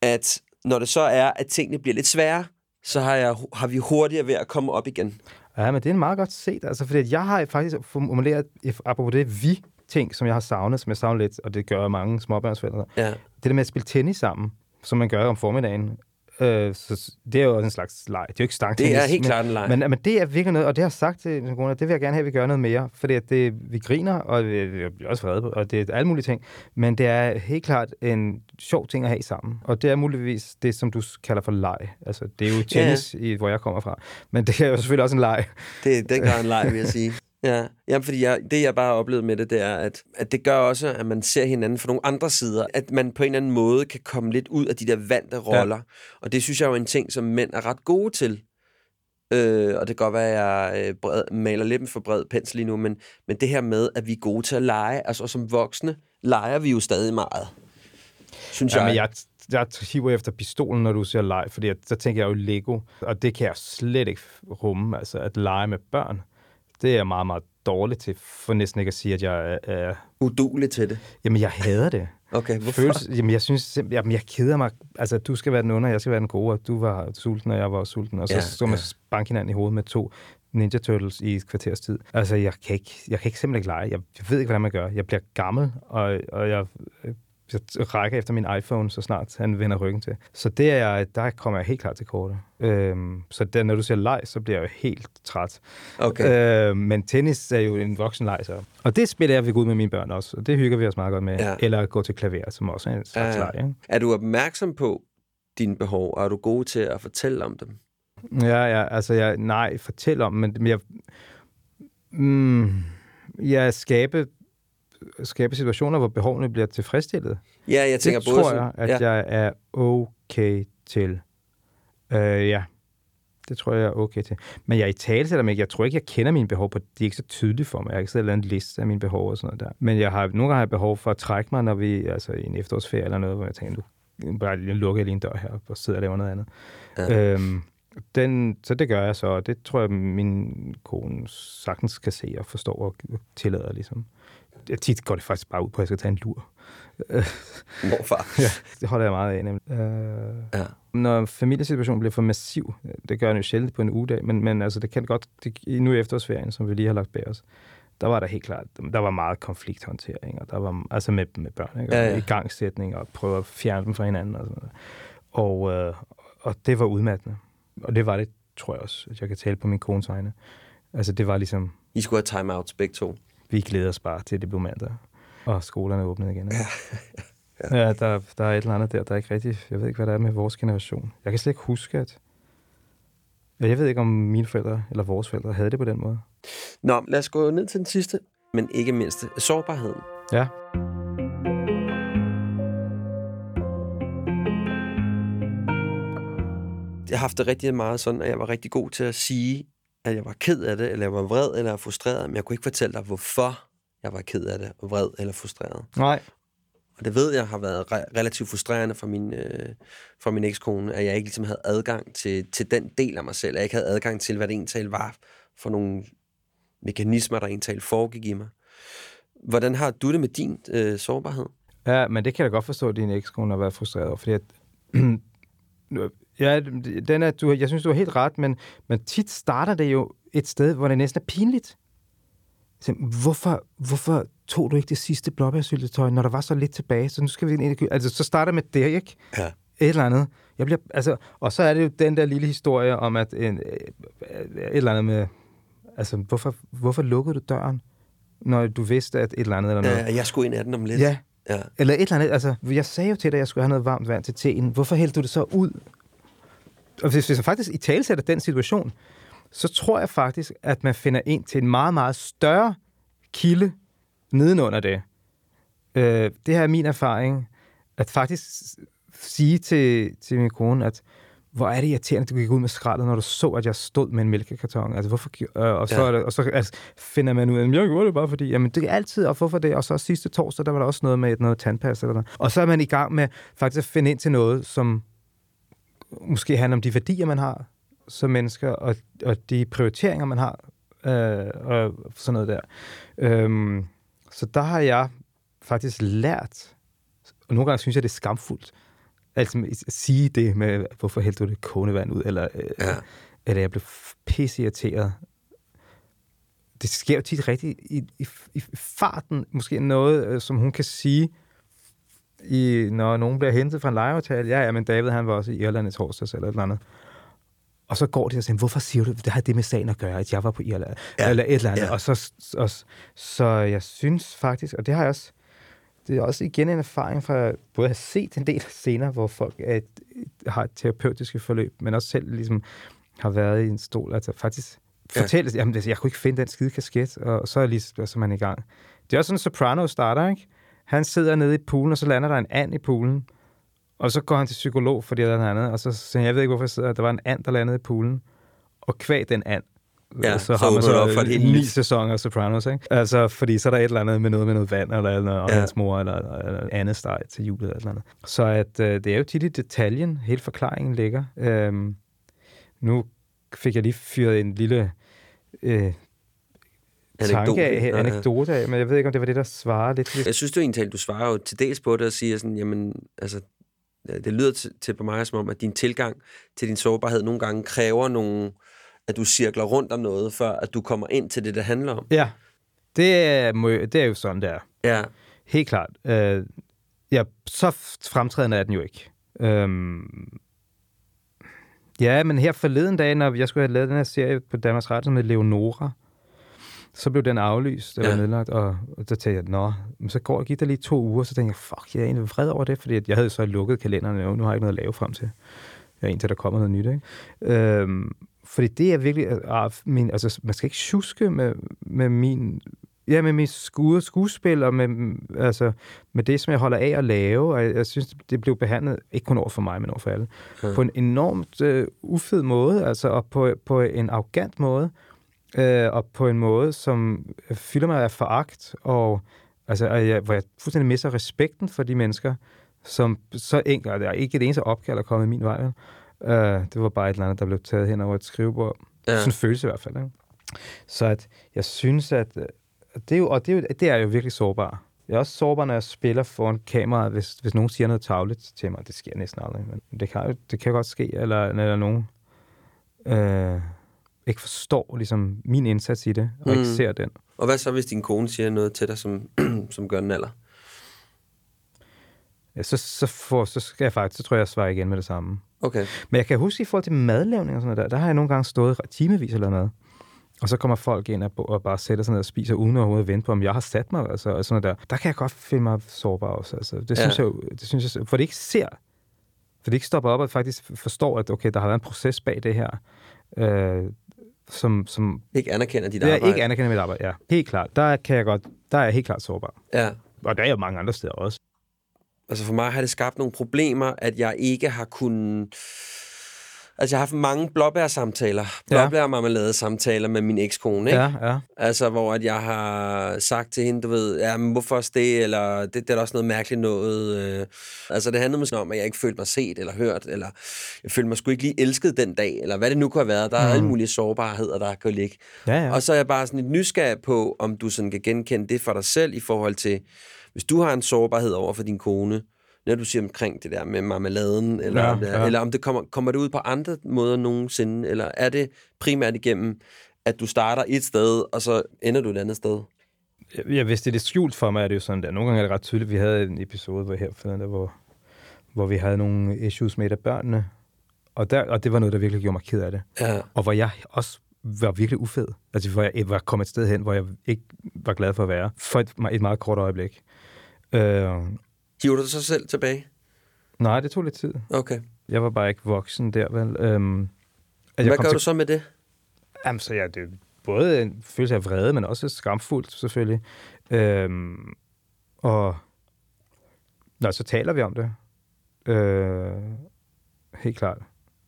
Speaker 1: at når det så er, at tingene bliver lidt svære, så har, jeg, har vi hurtigere ved at komme op igen.
Speaker 2: Ja, men det er meget godt set, altså, fordi jeg har faktisk formuleret, apropos det vi ting, som jeg har savnet, som jeg savner lidt, og det gør mange småbørnsforældre.
Speaker 1: Ja.
Speaker 2: Det der med at spille tennis sammen, som man gør om formiddagen, Øh, så det er jo en slags leg. Det er jo ikke stangtennis.
Speaker 1: Det er helt men, klart en leg.
Speaker 2: Men, men det er virkelig noget, og det har jeg sagt til Corona, det vil jeg gerne have, at vi gør noget mere. Fordi at det, vi griner, og vi bliver også vrede på, og det er alle mulige ting. Men det er helt klart en sjov ting at have sammen. Og det er muligvis det, som du kalder for leg. Altså, det er jo tennis, ja. i, hvor jeg kommer fra. Men det er jo selvfølgelig også en leg.
Speaker 1: Det er den grad en leg, vil jeg sige. Ja, jamen, fordi jeg, det jeg bare har oplevet med det, det er, at, at det gør også, at man ser hinanden fra nogle andre sider. At man på en eller anden måde kan komme lidt ud af de der vante roller. Ja. Og det synes jeg er jo en ting, som mænd er ret gode til. Øh, og det kan godt være, at jeg øh, bred, maler lidt for bred pensel lige nu, men, men det her med, at vi er gode til at lege, altså som voksne, leger vi jo stadig meget. Synes
Speaker 2: ja, jeg. Men jeg, jeg hiver efter pistolen, når du siger leg, fordi så tænker jeg jo Lego, og det kan jeg slet ikke rumme, altså at lege med børn det er jeg meget, meget dårlig til, for næsten ikke at sige, at jeg er...
Speaker 1: Udulig til det?
Speaker 2: Jamen, jeg hader det.
Speaker 1: Okay, hvorfor?
Speaker 2: Føles, jamen, jeg synes jamen, jeg keder mig. Altså, du skal være den under, jeg skal være den gode, og du var sulten, og jeg var sulten. Og så ja, stod man ja. banke hinanden i hovedet med to Ninja Turtles i et kvarters tid. Altså, jeg kan, ikke, jeg kan ikke simpelthen ikke lege. Jeg, jeg ved ikke, hvordan man gør. Jeg bliver gammel, og, og jeg jeg rækker efter min iPhone, så snart han vender ryggen til. Så det er, der kommer jeg helt klart til kortet. Øhm, så der, når du siger leg, så bliver jeg jo helt træt.
Speaker 1: Okay.
Speaker 2: Øhm, men tennis er jo en voksen leg, så. Og det spiller jeg ved ud med mine børn også, og det hygger vi os meget godt med. Ja. Eller gå til klaver, som også er en slags ja. leg. Ikke?
Speaker 1: Er du opmærksom på dine behov, og er du god til at fortælle om dem?
Speaker 2: Ja, ja altså jeg, nej, fortæl om, men, men jeg, mm, jeg skabe skabe situationer, hvor behovene bliver tilfredsstillet.
Speaker 1: Ja, jeg tænker
Speaker 2: det
Speaker 1: både
Speaker 2: tror jeg, at ja. jeg er okay til. Uh, ja, det tror jeg, er okay til. Men jeg i tale til dem Jeg tror ikke, jeg kender mine behov på. De er ikke så tydelige for mig. Jeg har ikke siddet en liste af mine behov og sådan noget der. Men jeg har nogle gange har jeg behov for at trække mig, når vi altså i en efterårsferie eller noget, hvor jeg tænker, nu bare lige lukker jeg lige en dør her og sidder og laver noget andet. Ja. Øhm, den, så det gør jeg så, og det tror jeg, min kone sagtens kan se og forstå og tillader ligesom jeg tit går det faktisk bare ud på, at jeg skal tage en lur.
Speaker 1: Hvorfor?
Speaker 2: ja, det holder jeg meget af. Nemlig. Uh, ja. Når familiesituationen bliver for massiv, det gør den jo sjældent på en ugedag, men, men altså, det kan godt, det, nu i efterårsferien, som vi lige har lagt bag os, der var der helt klart, der var meget konflikthåndtering, og der var, altså med, med børn, ikke? Og ja, ja. i gangsætning, og prøve at fjerne dem fra hinanden, og sådan noget. Og, øh, og det var udmattende. Og det var det, tror jeg også, at jeg kan tale på min kones vegne. Altså, det var ligesom...
Speaker 1: I skulle have time-outs begge to
Speaker 2: vi glæder os bare til, at det bliver mandag, og skolerne er åbnet igen. Ja. ja. ja der, der er et eller andet der, der er ikke rigtigt... Jeg ved ikke, hvad der er med vores generation. Jeg kan slet ikke huske, at... Jeg ved ikke, om mine forældre eller vores forældre havde det på den måde.
Speaker 1: Nå, lad os gå ned til den sidste, men ikke mindst sårbarheden.
Speaker 2: Ja.
Speaker 1: Jeg har haft det rigtig meget sådan, at jeg var rigtig god til at sige, at jeg var ked af det, eller jeg var vred eller frustreret, men jeg kunne ikke fortælle dig, hvorfor jeg var ked af det, vred eller frustreret.
Speaker 2: Nej.
Speaker 1: Og det ved jeg har været re- relativt frustrerende for min, øh, for min ekskone, at jeg ikke ligesom havde adgang til, til den del af mig selv, at jeg ikke havde adgang til, hvad det egentlig var for nogle mekanismer, der egentlig foregik i mig. Hvordan har du det med din øh, sårbarhed?
Speaker 2: Ja, men det kan jeg godt forstå, at din ekskone har været frustreret over, fordi at, Ja, den er, du, jeg synes, du har helt ret, men, men tit starter det jo et sted, hvor det næsten er pinligt. Så, hvorfor, hvorfor tog du ikke det sidste blåbærsyltetøj, når der var så lidt tilbage? Så nu skal vi ind i Altså, så starter med det, ikke?
Speaker 1: Ja.
Speaker 2: Et eller andet. Jeg bliver, altså, og så er det jo den der lille historie om, at en, et eller andet med... Altså, hvorfor, hvorfor lukkede du døren, når du vidste, at et eller andet eller noget?
Speaker 1: Ja, jeg skulle ind af den om lidt.
Speaker 2: Ja. ja. Eller et eller andet. Altså, jeg sagde jo til dig, at jeg skulle have noget varmt vand til teen. Hvorfor hældte du det så ud? Og hvis, hvis man faktisk i talsætter den situation, så tror jeg faktisk, at man finder ind til en meget, meget større kilde nedenunder det. Øh, det her er min erfaring, at faktisk sige til, til min kone, at hvor er det irriterende, at du gik ud med skraldet, når du så, at jeg stod med en mælkekarton. Altså, hvorfor, øh, og så, ja. og så altså, finder man ud af, at jeg gjorde det bare fordi, jamen det er altid, og hvorfor det? Og så sidste torsdag, der var der også noget med noget tandpasta. Eller noget. Og så er man i gang med faktisk at finde ind til noget, som måske handler om de værdier, man har som mennesker, og, og de prioriteringer, man har, øh, og sådan noget der. Øhm, så der har jeg faktisk lært, og nogle gange synes jeg, det er skamfuldt, altså at sige det med, hvorfor hældte du det kogende ud, eller, øh, ja. eller jeg blev pisse irriteret. Det sker jo tit rigtigt i, i, i farten, måske noget, øh, som hun kan sige, i, når nogen bliver hentet fra en lejeaftale. Ja, ja, men David, han var også i Irland i torsdags, eller et eller andet. Og så går de og siger, hvorfor siger du, det har det med sagen at gøre, at jeg var på Irland, ja. eller et eller andet. Ja. Og så, og, så jeg synes faktisk, og det har jeg også, det er også igen en erfaring fra både at have set en del scener, hvor folk er, har et terapeutiske forløb, men også selv ligesom har været i en stol, altså faktisk ja. jamen jeg kunne ikke finde den skide kasket, og så er, lige, så er man i gang. Det er også sådan, Soprano starter, ikke? Han sidder nede i poolen, og så lander der en and i poolen, og så går han til psykolog for det eller andet, og så siger jeg ved ikke, hvorfor jeg sidder, der var en and, der landede i poolen, og kvæg den and,
Speaker 1: Ja, så, så har man så op for et
Speaker 2: ni sæsoner af Sopranos, ikke? Altså, fordi så er der et eller andet med noget med noget vand, eller, eller og ja. hans mor, eller, eller andet steg til julet, eller andet. Så at, øh, det er jo tit i detaljen, hele forklaringen ligger. Øhm, nu fik jeg lige fyret en lille øh, tanke af, anekdote af, men jeg ved ikke, om det var det, der svarer lidt.
Speaker 1: Jeg synes du egentlig, du svarer jo til dels på det og siger sådan, jamen, altså, det lyder til, til på mig som om, at din tilgang til din sårbarhed nogle gange kræver nogle at du cirkler rundt om noget, før at du kommer ind til det, det handler om.
Speaker 2: Ja, det er, det er jo sådan, der.
Speaker 1: Ja.
Speaker 2: Helt klart. Øh, ja, så fremtrædende er den jo ikke. Øhm, ja, men her forleden dag, når jeg skulle have lavet den her serie på Danmarks Radio med Leonora, så blev den aflyst, var ja. nedlagt, og, og så tænkte jeg, nå, men så går, gik der lige to uger, så tænkte jeg, fuck, jeg er egentlig vred over det, fordi jeg havde så lukket kalenderen, og nu har jeg ikke noget at lave frem til. Jeg er indtil der kommer noget nyt, ikke? Øhm, fordi det er virkelig, uh, min, altså man skal ikke tjuske med, med min, ja, med min sku, skuespil og med, altså, med det, som jeg holder af at lave. Og jeg, jeg synes, det blev behandlet, ikke kun over for mig, men over for alle, ja. på en enormt uh, ufed måde, altså, og på, på en arrogant måde, uh, og på en måde, som fylder mig af foragt, og altså, jeg, hvor jeg fuldstændig mister respekten for de mennesker, som så enkelt, det er ikke det eneste opkald, der er kommet i min vej. Uh, det var bare et eller andet, der blev taget hen over et skrivebord. Ja. Sådan en følelse i hvert fald. Ikke? Så at jeg synes, at det er jo, og det er, jo, det er jo virkelig sårbart. Jeg er også sårbar, når jeg spiller foran kameraet, hvis, hvis nogen siger noget tavligt til mig. Det sker næsten aldrig, men det kan, det kan godt ske, eller, eller nogen øh, ikke forstår ligesom, min indsats i det, og mm. ikke ser den.
Speaker 1: Og hvad så, hvis din kone siger noget til dig, som, som gør den alder?
Speaker 2: Ja, så, så, får, så skal jeg faktisk, så tror jeg, jeg svarer igen med det samme.
Speaker 1: Okay.
Speaker 2: Men jeg kan huske, i forhold til madlavning og sådan noget der, der har jeg nogle gange stået timevis eller noget. Og så kommer folk ind og, og bare sætter sig ned og spiser, uden overhovedet at vente på, om jeg har sat mig. Altså, og sådan noget der. der kan jeg godt føle mig sårbar også. Altså, det, ja. synes jeg, det synes jeg, for det ikke ser, for det ikke stopper op og faktisk forstår, at okay, der har været en proces bag det her, øh, som, som...
Speaker 1: Ikke anerkender dit arbejde.
Speaker 2: Ja, ikke anerkender mit arbejde, ja. Helt klart. Der kan jeg godt, der er jeg helt klart sårbar.
Speaker 1: Ja.
Speaker 2: Og der er jo mange andre steder også
Speaker 1: altså for mig har det skabt nogle problemer, at jeg ikke har kunnet... Altså, jeg har haft mange blåbær-samtaler. Blåbær-marmelade-samtaler med min ekskone, ikke?
Speaker 2: Ja, ja.
Speaker 1: Altså, hvor at jeg har sagt til hende, du ved, ja, men hvorfor også det, eller det, det er da også noget mærkeligt noget. Øh. Altså, det handlede måske om, at jeg ikke følte mig set eller hørt, eller jeg følte mig sgu ikke lige elsket den dag, eller hvad det nu kunne have været. Der er mm. alle mulige sårbarheder, der kan ligge.
Speaker 2: Ja, ja.
Speaker 1: Og så er jeg bare sådan lidt nysgerrig på, om du sådan kan genkende det for dig selv i forhold til hvis du har en sårbarhed over for din kone, når du siger omkring det der med marmeladen, eller, ja, ja. eller om det kommer, kommer det ud på andre måder nogensinde, eller er det primært igennem, at du starter et sted, og så ender du et andet sted?
Speaker 2: Ja, hvis det er skjult for mig, er det jo sådan der. Nogle gange er det ret tydeligt. Vi havde en episode hvor her, der, hvor, hvor vi havde nogle issues med et af børnene, og, der, og det var noget, der virkelig gjorde mig ked af det.
Speaker 1: Ja.
Speaker 2: Og hvor jeg også var virkelig ufed. Altså, hvor jeg var kommet et sted hen, hvor jeg ikke var glad for at være. For et, et meget kort øjeblik.
Speaker 1: Øh, Hiver du dig så selv tilbage?
Speaker 2: Nej, det tog lidt tid.
Speaker 1: Okay.
Speaker 2: Jeg var bare ikke voksen der, vel. Øhm,
Speaker 1: Hvad gør til... du så med det?
Speaker 2: Jamen, så ja, det både en følelse af vrede, men også skamfuldt selvfølgelig. Øhm, og Nå, så taler vi om det. Øh, helt klart.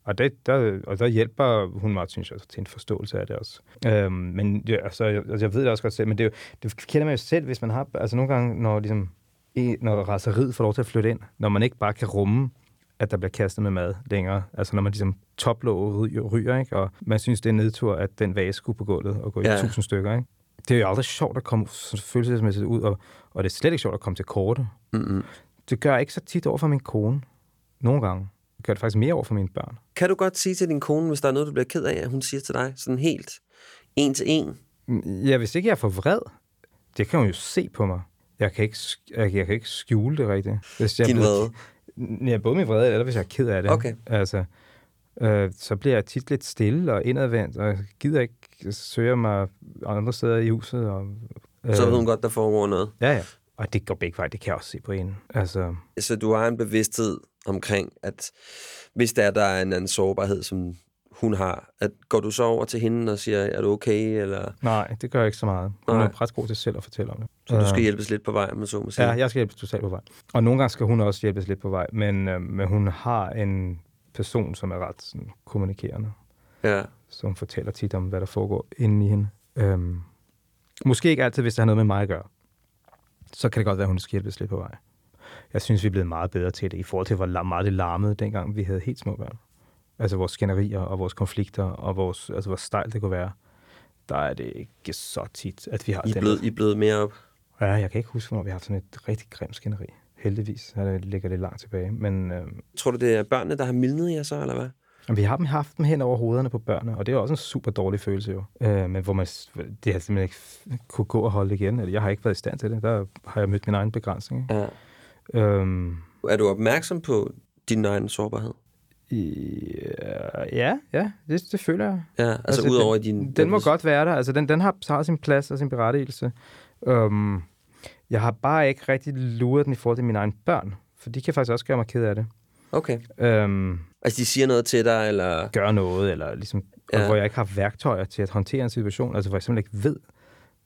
Speaker 2: Og, det, der, og der hjælper hun mig, synes jeg, til en forståelse af det også. Øhm, men ja, altså, jeg, altså, jeg ved det også godt selv, men det, det kender man jo selv, hvis man har... Altså nogle gange, når, ligesom, når raseriet får lov til at flytte ind, når man ikke bare kan rumme, at der bliver kastet med mad længere. Altså når man ligesom toplåget ryger, ikke? og man synes, det er nedtur, at den vase skulle på gulvet og gå ja. i tusind stykker. Ikke? Det er jo aldrig sjovt at komme følelsesmæssigt ud, og, og det er slet ikke sjovt at komme til korte. Mm-hmm. Det gør jeg ikke så tit over for min kone. Nogle gange. Jeg gør det faktisk mere over for mine børn.
Speaker 1: Kan du godt sige til din kone, hvis der er noget, du bliver ked af, at hun siger til dig sådan helt en til en?
Speaker 2: Ja, hvis ikke jeg er for vred, det kan hun jo se på mig. Jeg kan ikke, jeg, jeg kan ikke skjule det rigtigt.
Speaker 1: Hvis jeg Din vrede?
Speaker 2: Ja, både min vrede, eller hvis jeg er ked af det.
Speaker 1: Okay.
Speaker 2: Altså, øh, så bliver jeg tit lidt stille og indadvendt, og jeg gider ikke søge mig andre steder i huset. Og,
Speaker 1: øh, så ved hun godt, der foregår noget?
Speaker 2: Ja, ja. Og det går begge veje, det kan jeg også se på en. Altså...
Speaker 1: Så du har en bevidsthed omkring, at hvis der er, der er en anden sårbarhed, som hun har, at går du så over til hende og siger, er du okay? Eller?
Speaker 2: Nej, det gør jeg ikke så meget. Hun Nej. er ret god til selv at fortælle om det.
Speaker 1: Så du skal øh, hjælpes lidt på vej, med så må sige?
Speaker 2: Ja, jeg skal hjælpes totalt på vej. Og nogle gange skal hun også hjælpes lidt på vej, men, øh, men hun har en person, som er ret sådan, kommunikerende.
Speaker 1: Ja.
Speaker 2: Som fortæller tit om, hvad der foregår inde i hende. Øhm, måske ikke altid, hvis det har noget med mig at gøre så kan det godt være, at hun skal hjælpes lidt på vej. Jeg synes, vi er blevet meget bedre til det, i forhold til, hvor meget det larmede, dengang vi havde helt små børn. Altså vores skænderier og vores konflikter, og vores, altså hvor stejlt det kunne være. Der er det ikke så tit, at vi har
Speaker 1: I
Speaker 2: den.
Speaker 1: Blevet, I er blevet mere op?
Speaker 2: Ja, jeg kan ikke huske, hvornår vi har haft sådan et rigtig grimt skænderi. Heldigvis, det ligger det langt tilbage. Men, øh...
Speaker 1: Tror du, det er børnene, der har mildnet jer så, eller hvad?
Speaker 2: Vi har dem haft dem hen over hovederne på børnene, og det er også en super dårlig følelse jo. Øh, men hvor man, det har simpelthen ikke kunne gå og holde igen. Eller jeg har ikke været i stand til det. Der har jeg mødt min egen begrænsning.
Speaker 1: Ja. Øhm, er du opmærksom på din egen sårbarhed?
Speaker 2: Ja, ja, det, det føler jeg.
Speaker 1: Ja, altså, altså udover
Speaker 2: den,
Speaker 1: din...
Speaker 2: Den må godt være der. Altså, den, den har, har sin plads og sin berettigelse. Um, jeg har bare ikke rigtig luret den i forhold til mine egne børn, for de kan faktisk også gøre mig ked af det.
Speaker 1: Okay. Um, Altså, de siger noget til dig, eller...
Speaker 2: Gør noget, eller ligesom... Ja. hvor jeg ikke har værktøjer til at håndtere en situation. Altså, hvor jeg simpelthen ikke ved,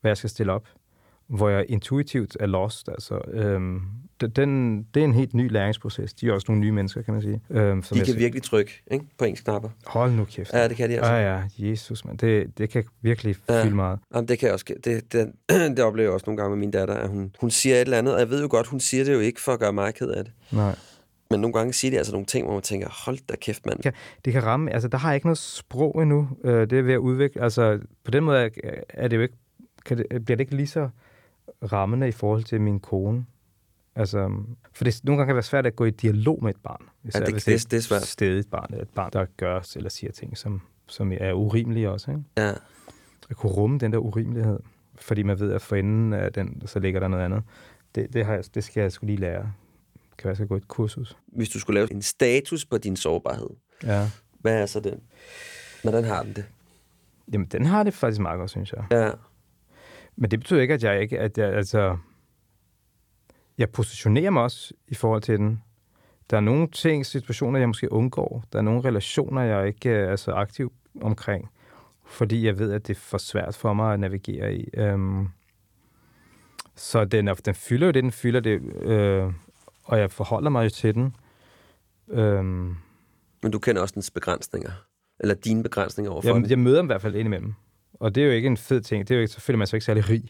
Speaker 2: hvad jeg skal stille op. Hvor jeg intuitivt er lost. Altså, øhm, den, det er en helt ny læringsproces. De er også nogle nye mennesker, kan man sige.
Speaker 1: Øhm, som de kan virkelig trykke ikke? på ens knapper.
Speaker 2: Hold nu kæft.
Speaker 1: Ja, det kan de altså.
Speaker 2: Ja, ja, Jesus, man. Det, det kan virkelig ja. fylde meget.
Speaker 1: Jamen, det kan jeg også. Det, det, det oplever jeg også nogle gange med min datter, at hun, hun siger et eller andet, og jeg ved jo godt, hun siger det jo ikke for at gøre mig ked af det.
Speaker 2: Nej.
Speaker 1: Men nogle gange siger de altså nogle ting, hvor man tænker, hold da kæft, mand.
Speaker 2: Det kan ramme. Altså, der har jeg ikke noget sprog endnu. Øh, det er ved at udvikle. Altså, på den måde er det jo ikke, kan det, bliver det ikke lige så rammende i forhold til min kone. Altså, for det nogle gange kan det være svært at gå i dialog med et barn.
Speaker 1: Især, ja, det, hvis det, det, det er svært.
Speaker 2: Stedigt barn, et barn, der gør eller siger ting, som, som er urimelige også. Ikke?
Speaker 1: Ja.
Speaker 2: At kunne rumme den der urimelighed, fordi man ved, at for enden af den, så ligger der noget andet. Det, det, har jeg, det skal jeg skulle lige lære kan være, jeg skal gå et kursus.
Speaker 1: Hvis du skulle lave en status på din sårbarhed,
Speaker 2: ja.
Speaker 1: hvad er så den? Hvordan har den det?
Speaker 2: Jamen, den har det faktisk meget godt, synes jeg.
Speaker 1: Ja.
Speaker 2: Men det betyder ikke, at jeg ikke, at jeg, altså, jeg positionerer mig også i forhold til den. Der er nogle ting, situationer, jeg måske undgår. Der er nogle relationer, jeg ikke er så aktiv omkring, fordi jeg ved, at det er for svært for mig at navigere i. Øhm, så den, den fylder jo det, den fylder det. Øh, og jeg forholder mig jo til den. Øhm,
Speaker 1: Men du kender også dens begrænsninger? Eller dine begrænsninger overfor
Speaker 2: jeg, jeg møder dem i hvert fald indimellem. Og det er jo ikke en fed ting. Det er jo ikke, så føler man sig ikke særlig rig.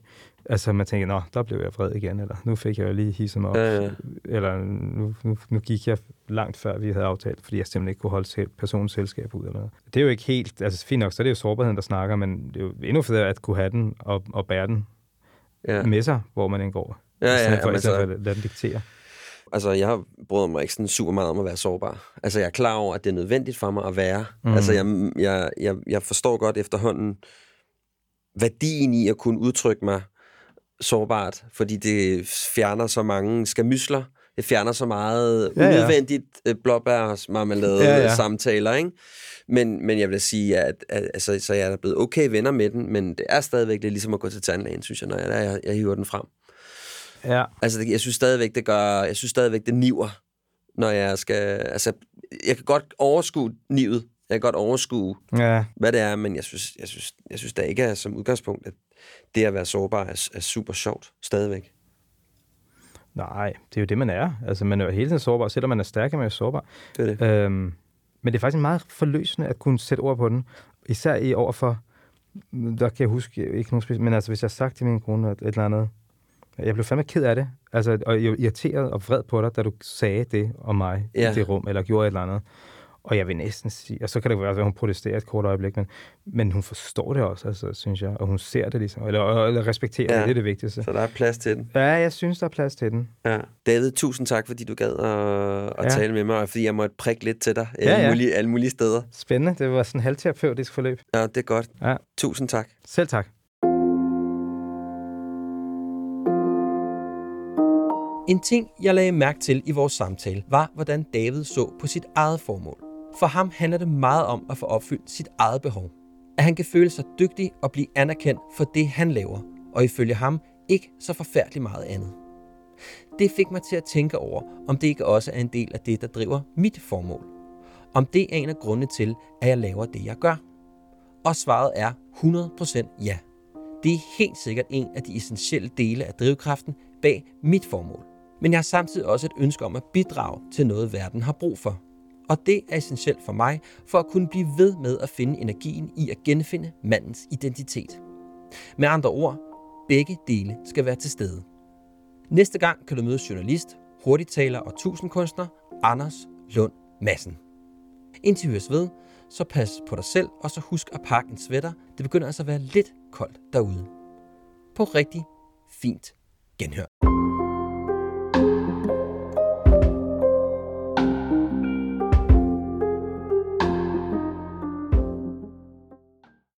Speaker 2: Altså, man tænker, nå, der blev jeg vred igen, eller nu fik jeg jo lige hisset mig op. Ja, ja. Eller nu, nu, nu, gik jeg langt før, vi havde aftalt, fordi jeg simpelthen ikke kunne holde personens selskab ud. Eller noget. Det er jo ikke helt, altså fint nok, så er det jo sårbarheden, der snakker, men det er jo endnu federe at kunne have den og, og bære den ja. med sig, hvor man indgår.
Speaker 1: Ja, ja, ja.
Speaker 2: For, ja, for at lade den diktere.
Speaker 1: Altså, jeg bryder mig ikke sådan super meget om at være sårbar. Altså, jeg er klar over, at det er nødvendigt for mig at være. Mm. Altså, jeg, jeg, jeg, jeg forstår godt efterhånden værdien i at kunne udtrykke mig sårbart, fordi det fjerner så mange skamysler. Det fjerner så meget ja, ja. unødvendigt øh, blåbærsmarmelade ja, ja. samtaler, ikke? Men, men jeg vil sige, at, at altså, så jeg er blevet okay venner med den, men det er stadigvæk lidt ligesom at gå til tandlægen, synes jeg, når jeg, jeg, jeg hiver den frem.
Speaker 2: Ja.
Speaker 1: Altså, jeg synes stadigvæk, det gør, jeg synes stadigvæk, det niver, når jeg skal, altså, jeg kan godt overskue nivet
Speaker 5: Jeg kan godt overskue,
Speaker 2: Ja,
Speaker 5: hvad det er, men jeg synes, jeg synes, jeg synes da ikke er som udgangspunkt, at det at være sårbar er, er super sjovt stadigvæk.
Speaker 2: nej, det er jo det, man er. Altså, man er jo hele tiden sårbar. Selvom man er stærk, er man jo sårbar.
Speaker 5: Det er det.
Speaker 2: Øhm, men det er faktisk meget forløsende at kunne sætte ord på den. Især i overfor, der kan jeg huske, ikke nogen specielt, men altså hvis jeg har sagt til min kone et eller andet, jeg blev fandme ked af det, altså, og jeg irriteret og vred på dig, da du sagde det om mig. Ja. i det rum, eller gjorde et eller andet. Og jeg vil næsten sige, og så kan det være, at hun protesterer et kort øjeblik, men, men hun forstår det også, altså, synes jeg, og hun ser det ligesom, eller, eller respekterer
Speaker 5: ja.
Speaker 2: Det, det er det vigtigste.
Speaker 5: Så der er plads til den.
Speaker 2: Ja, jeg synes, der er plads til den.
Speaker 5: Ja. David, tusind tak, fordi du gad at, at
Speaker 2: Ja.
Speaker 5: ja. tale med mig, og fordi jeg måtte prikke lidt til dig
Speaker 2: Ja,
Speaker 5: alle,
Speaker 2: ja.
Speaker 5: Mulige, alle mulige steder.
Speaker 2: Spændende, det var sådan en halvterapeutisk forløb.
Speaker 5: Ja, det er godt.
Speaker 2: Ja.
Speaker 5: Tusind tak.
Speaker 2: Selv tak.
Speaker 1: En ting, jeg lagde mærke til i vores samtale, var, hvordan David så på sit eget formål. For ham handler det meget om at få opfyldt sit eget behov. At han kan føle sig dygtig og blive anerkendt for det, han laver, og ifølge ham ikke så forfærdeligt meget andet. Det fik mig til at tænke over, om det ikke også er en del af det, der driver mit formål. Om det er en af grundene til, at jeg laver det, jeg gør. Og svaret er 100% ja. Det er helt sikkert en af de essentielle dele af drivkraften bag mit formål. Men jeg har samtidig også et ønske om at bidrage til noget, verden har brug for. Og det er essentielt for mig, for at kunne blive ved med at finde energien i at genfinde mandens identitet. Med andre ord, begge dele skal være til stede. Næste gang kan du møde journalist, hurtigtaler og tusindkunstner Anders Lund Madsen. Indtil vi høres ved, så pas på dig selv, og så husk at pakke en sweater. Det begynder altså at være lidt koldt derude. På rigtig fint genhør.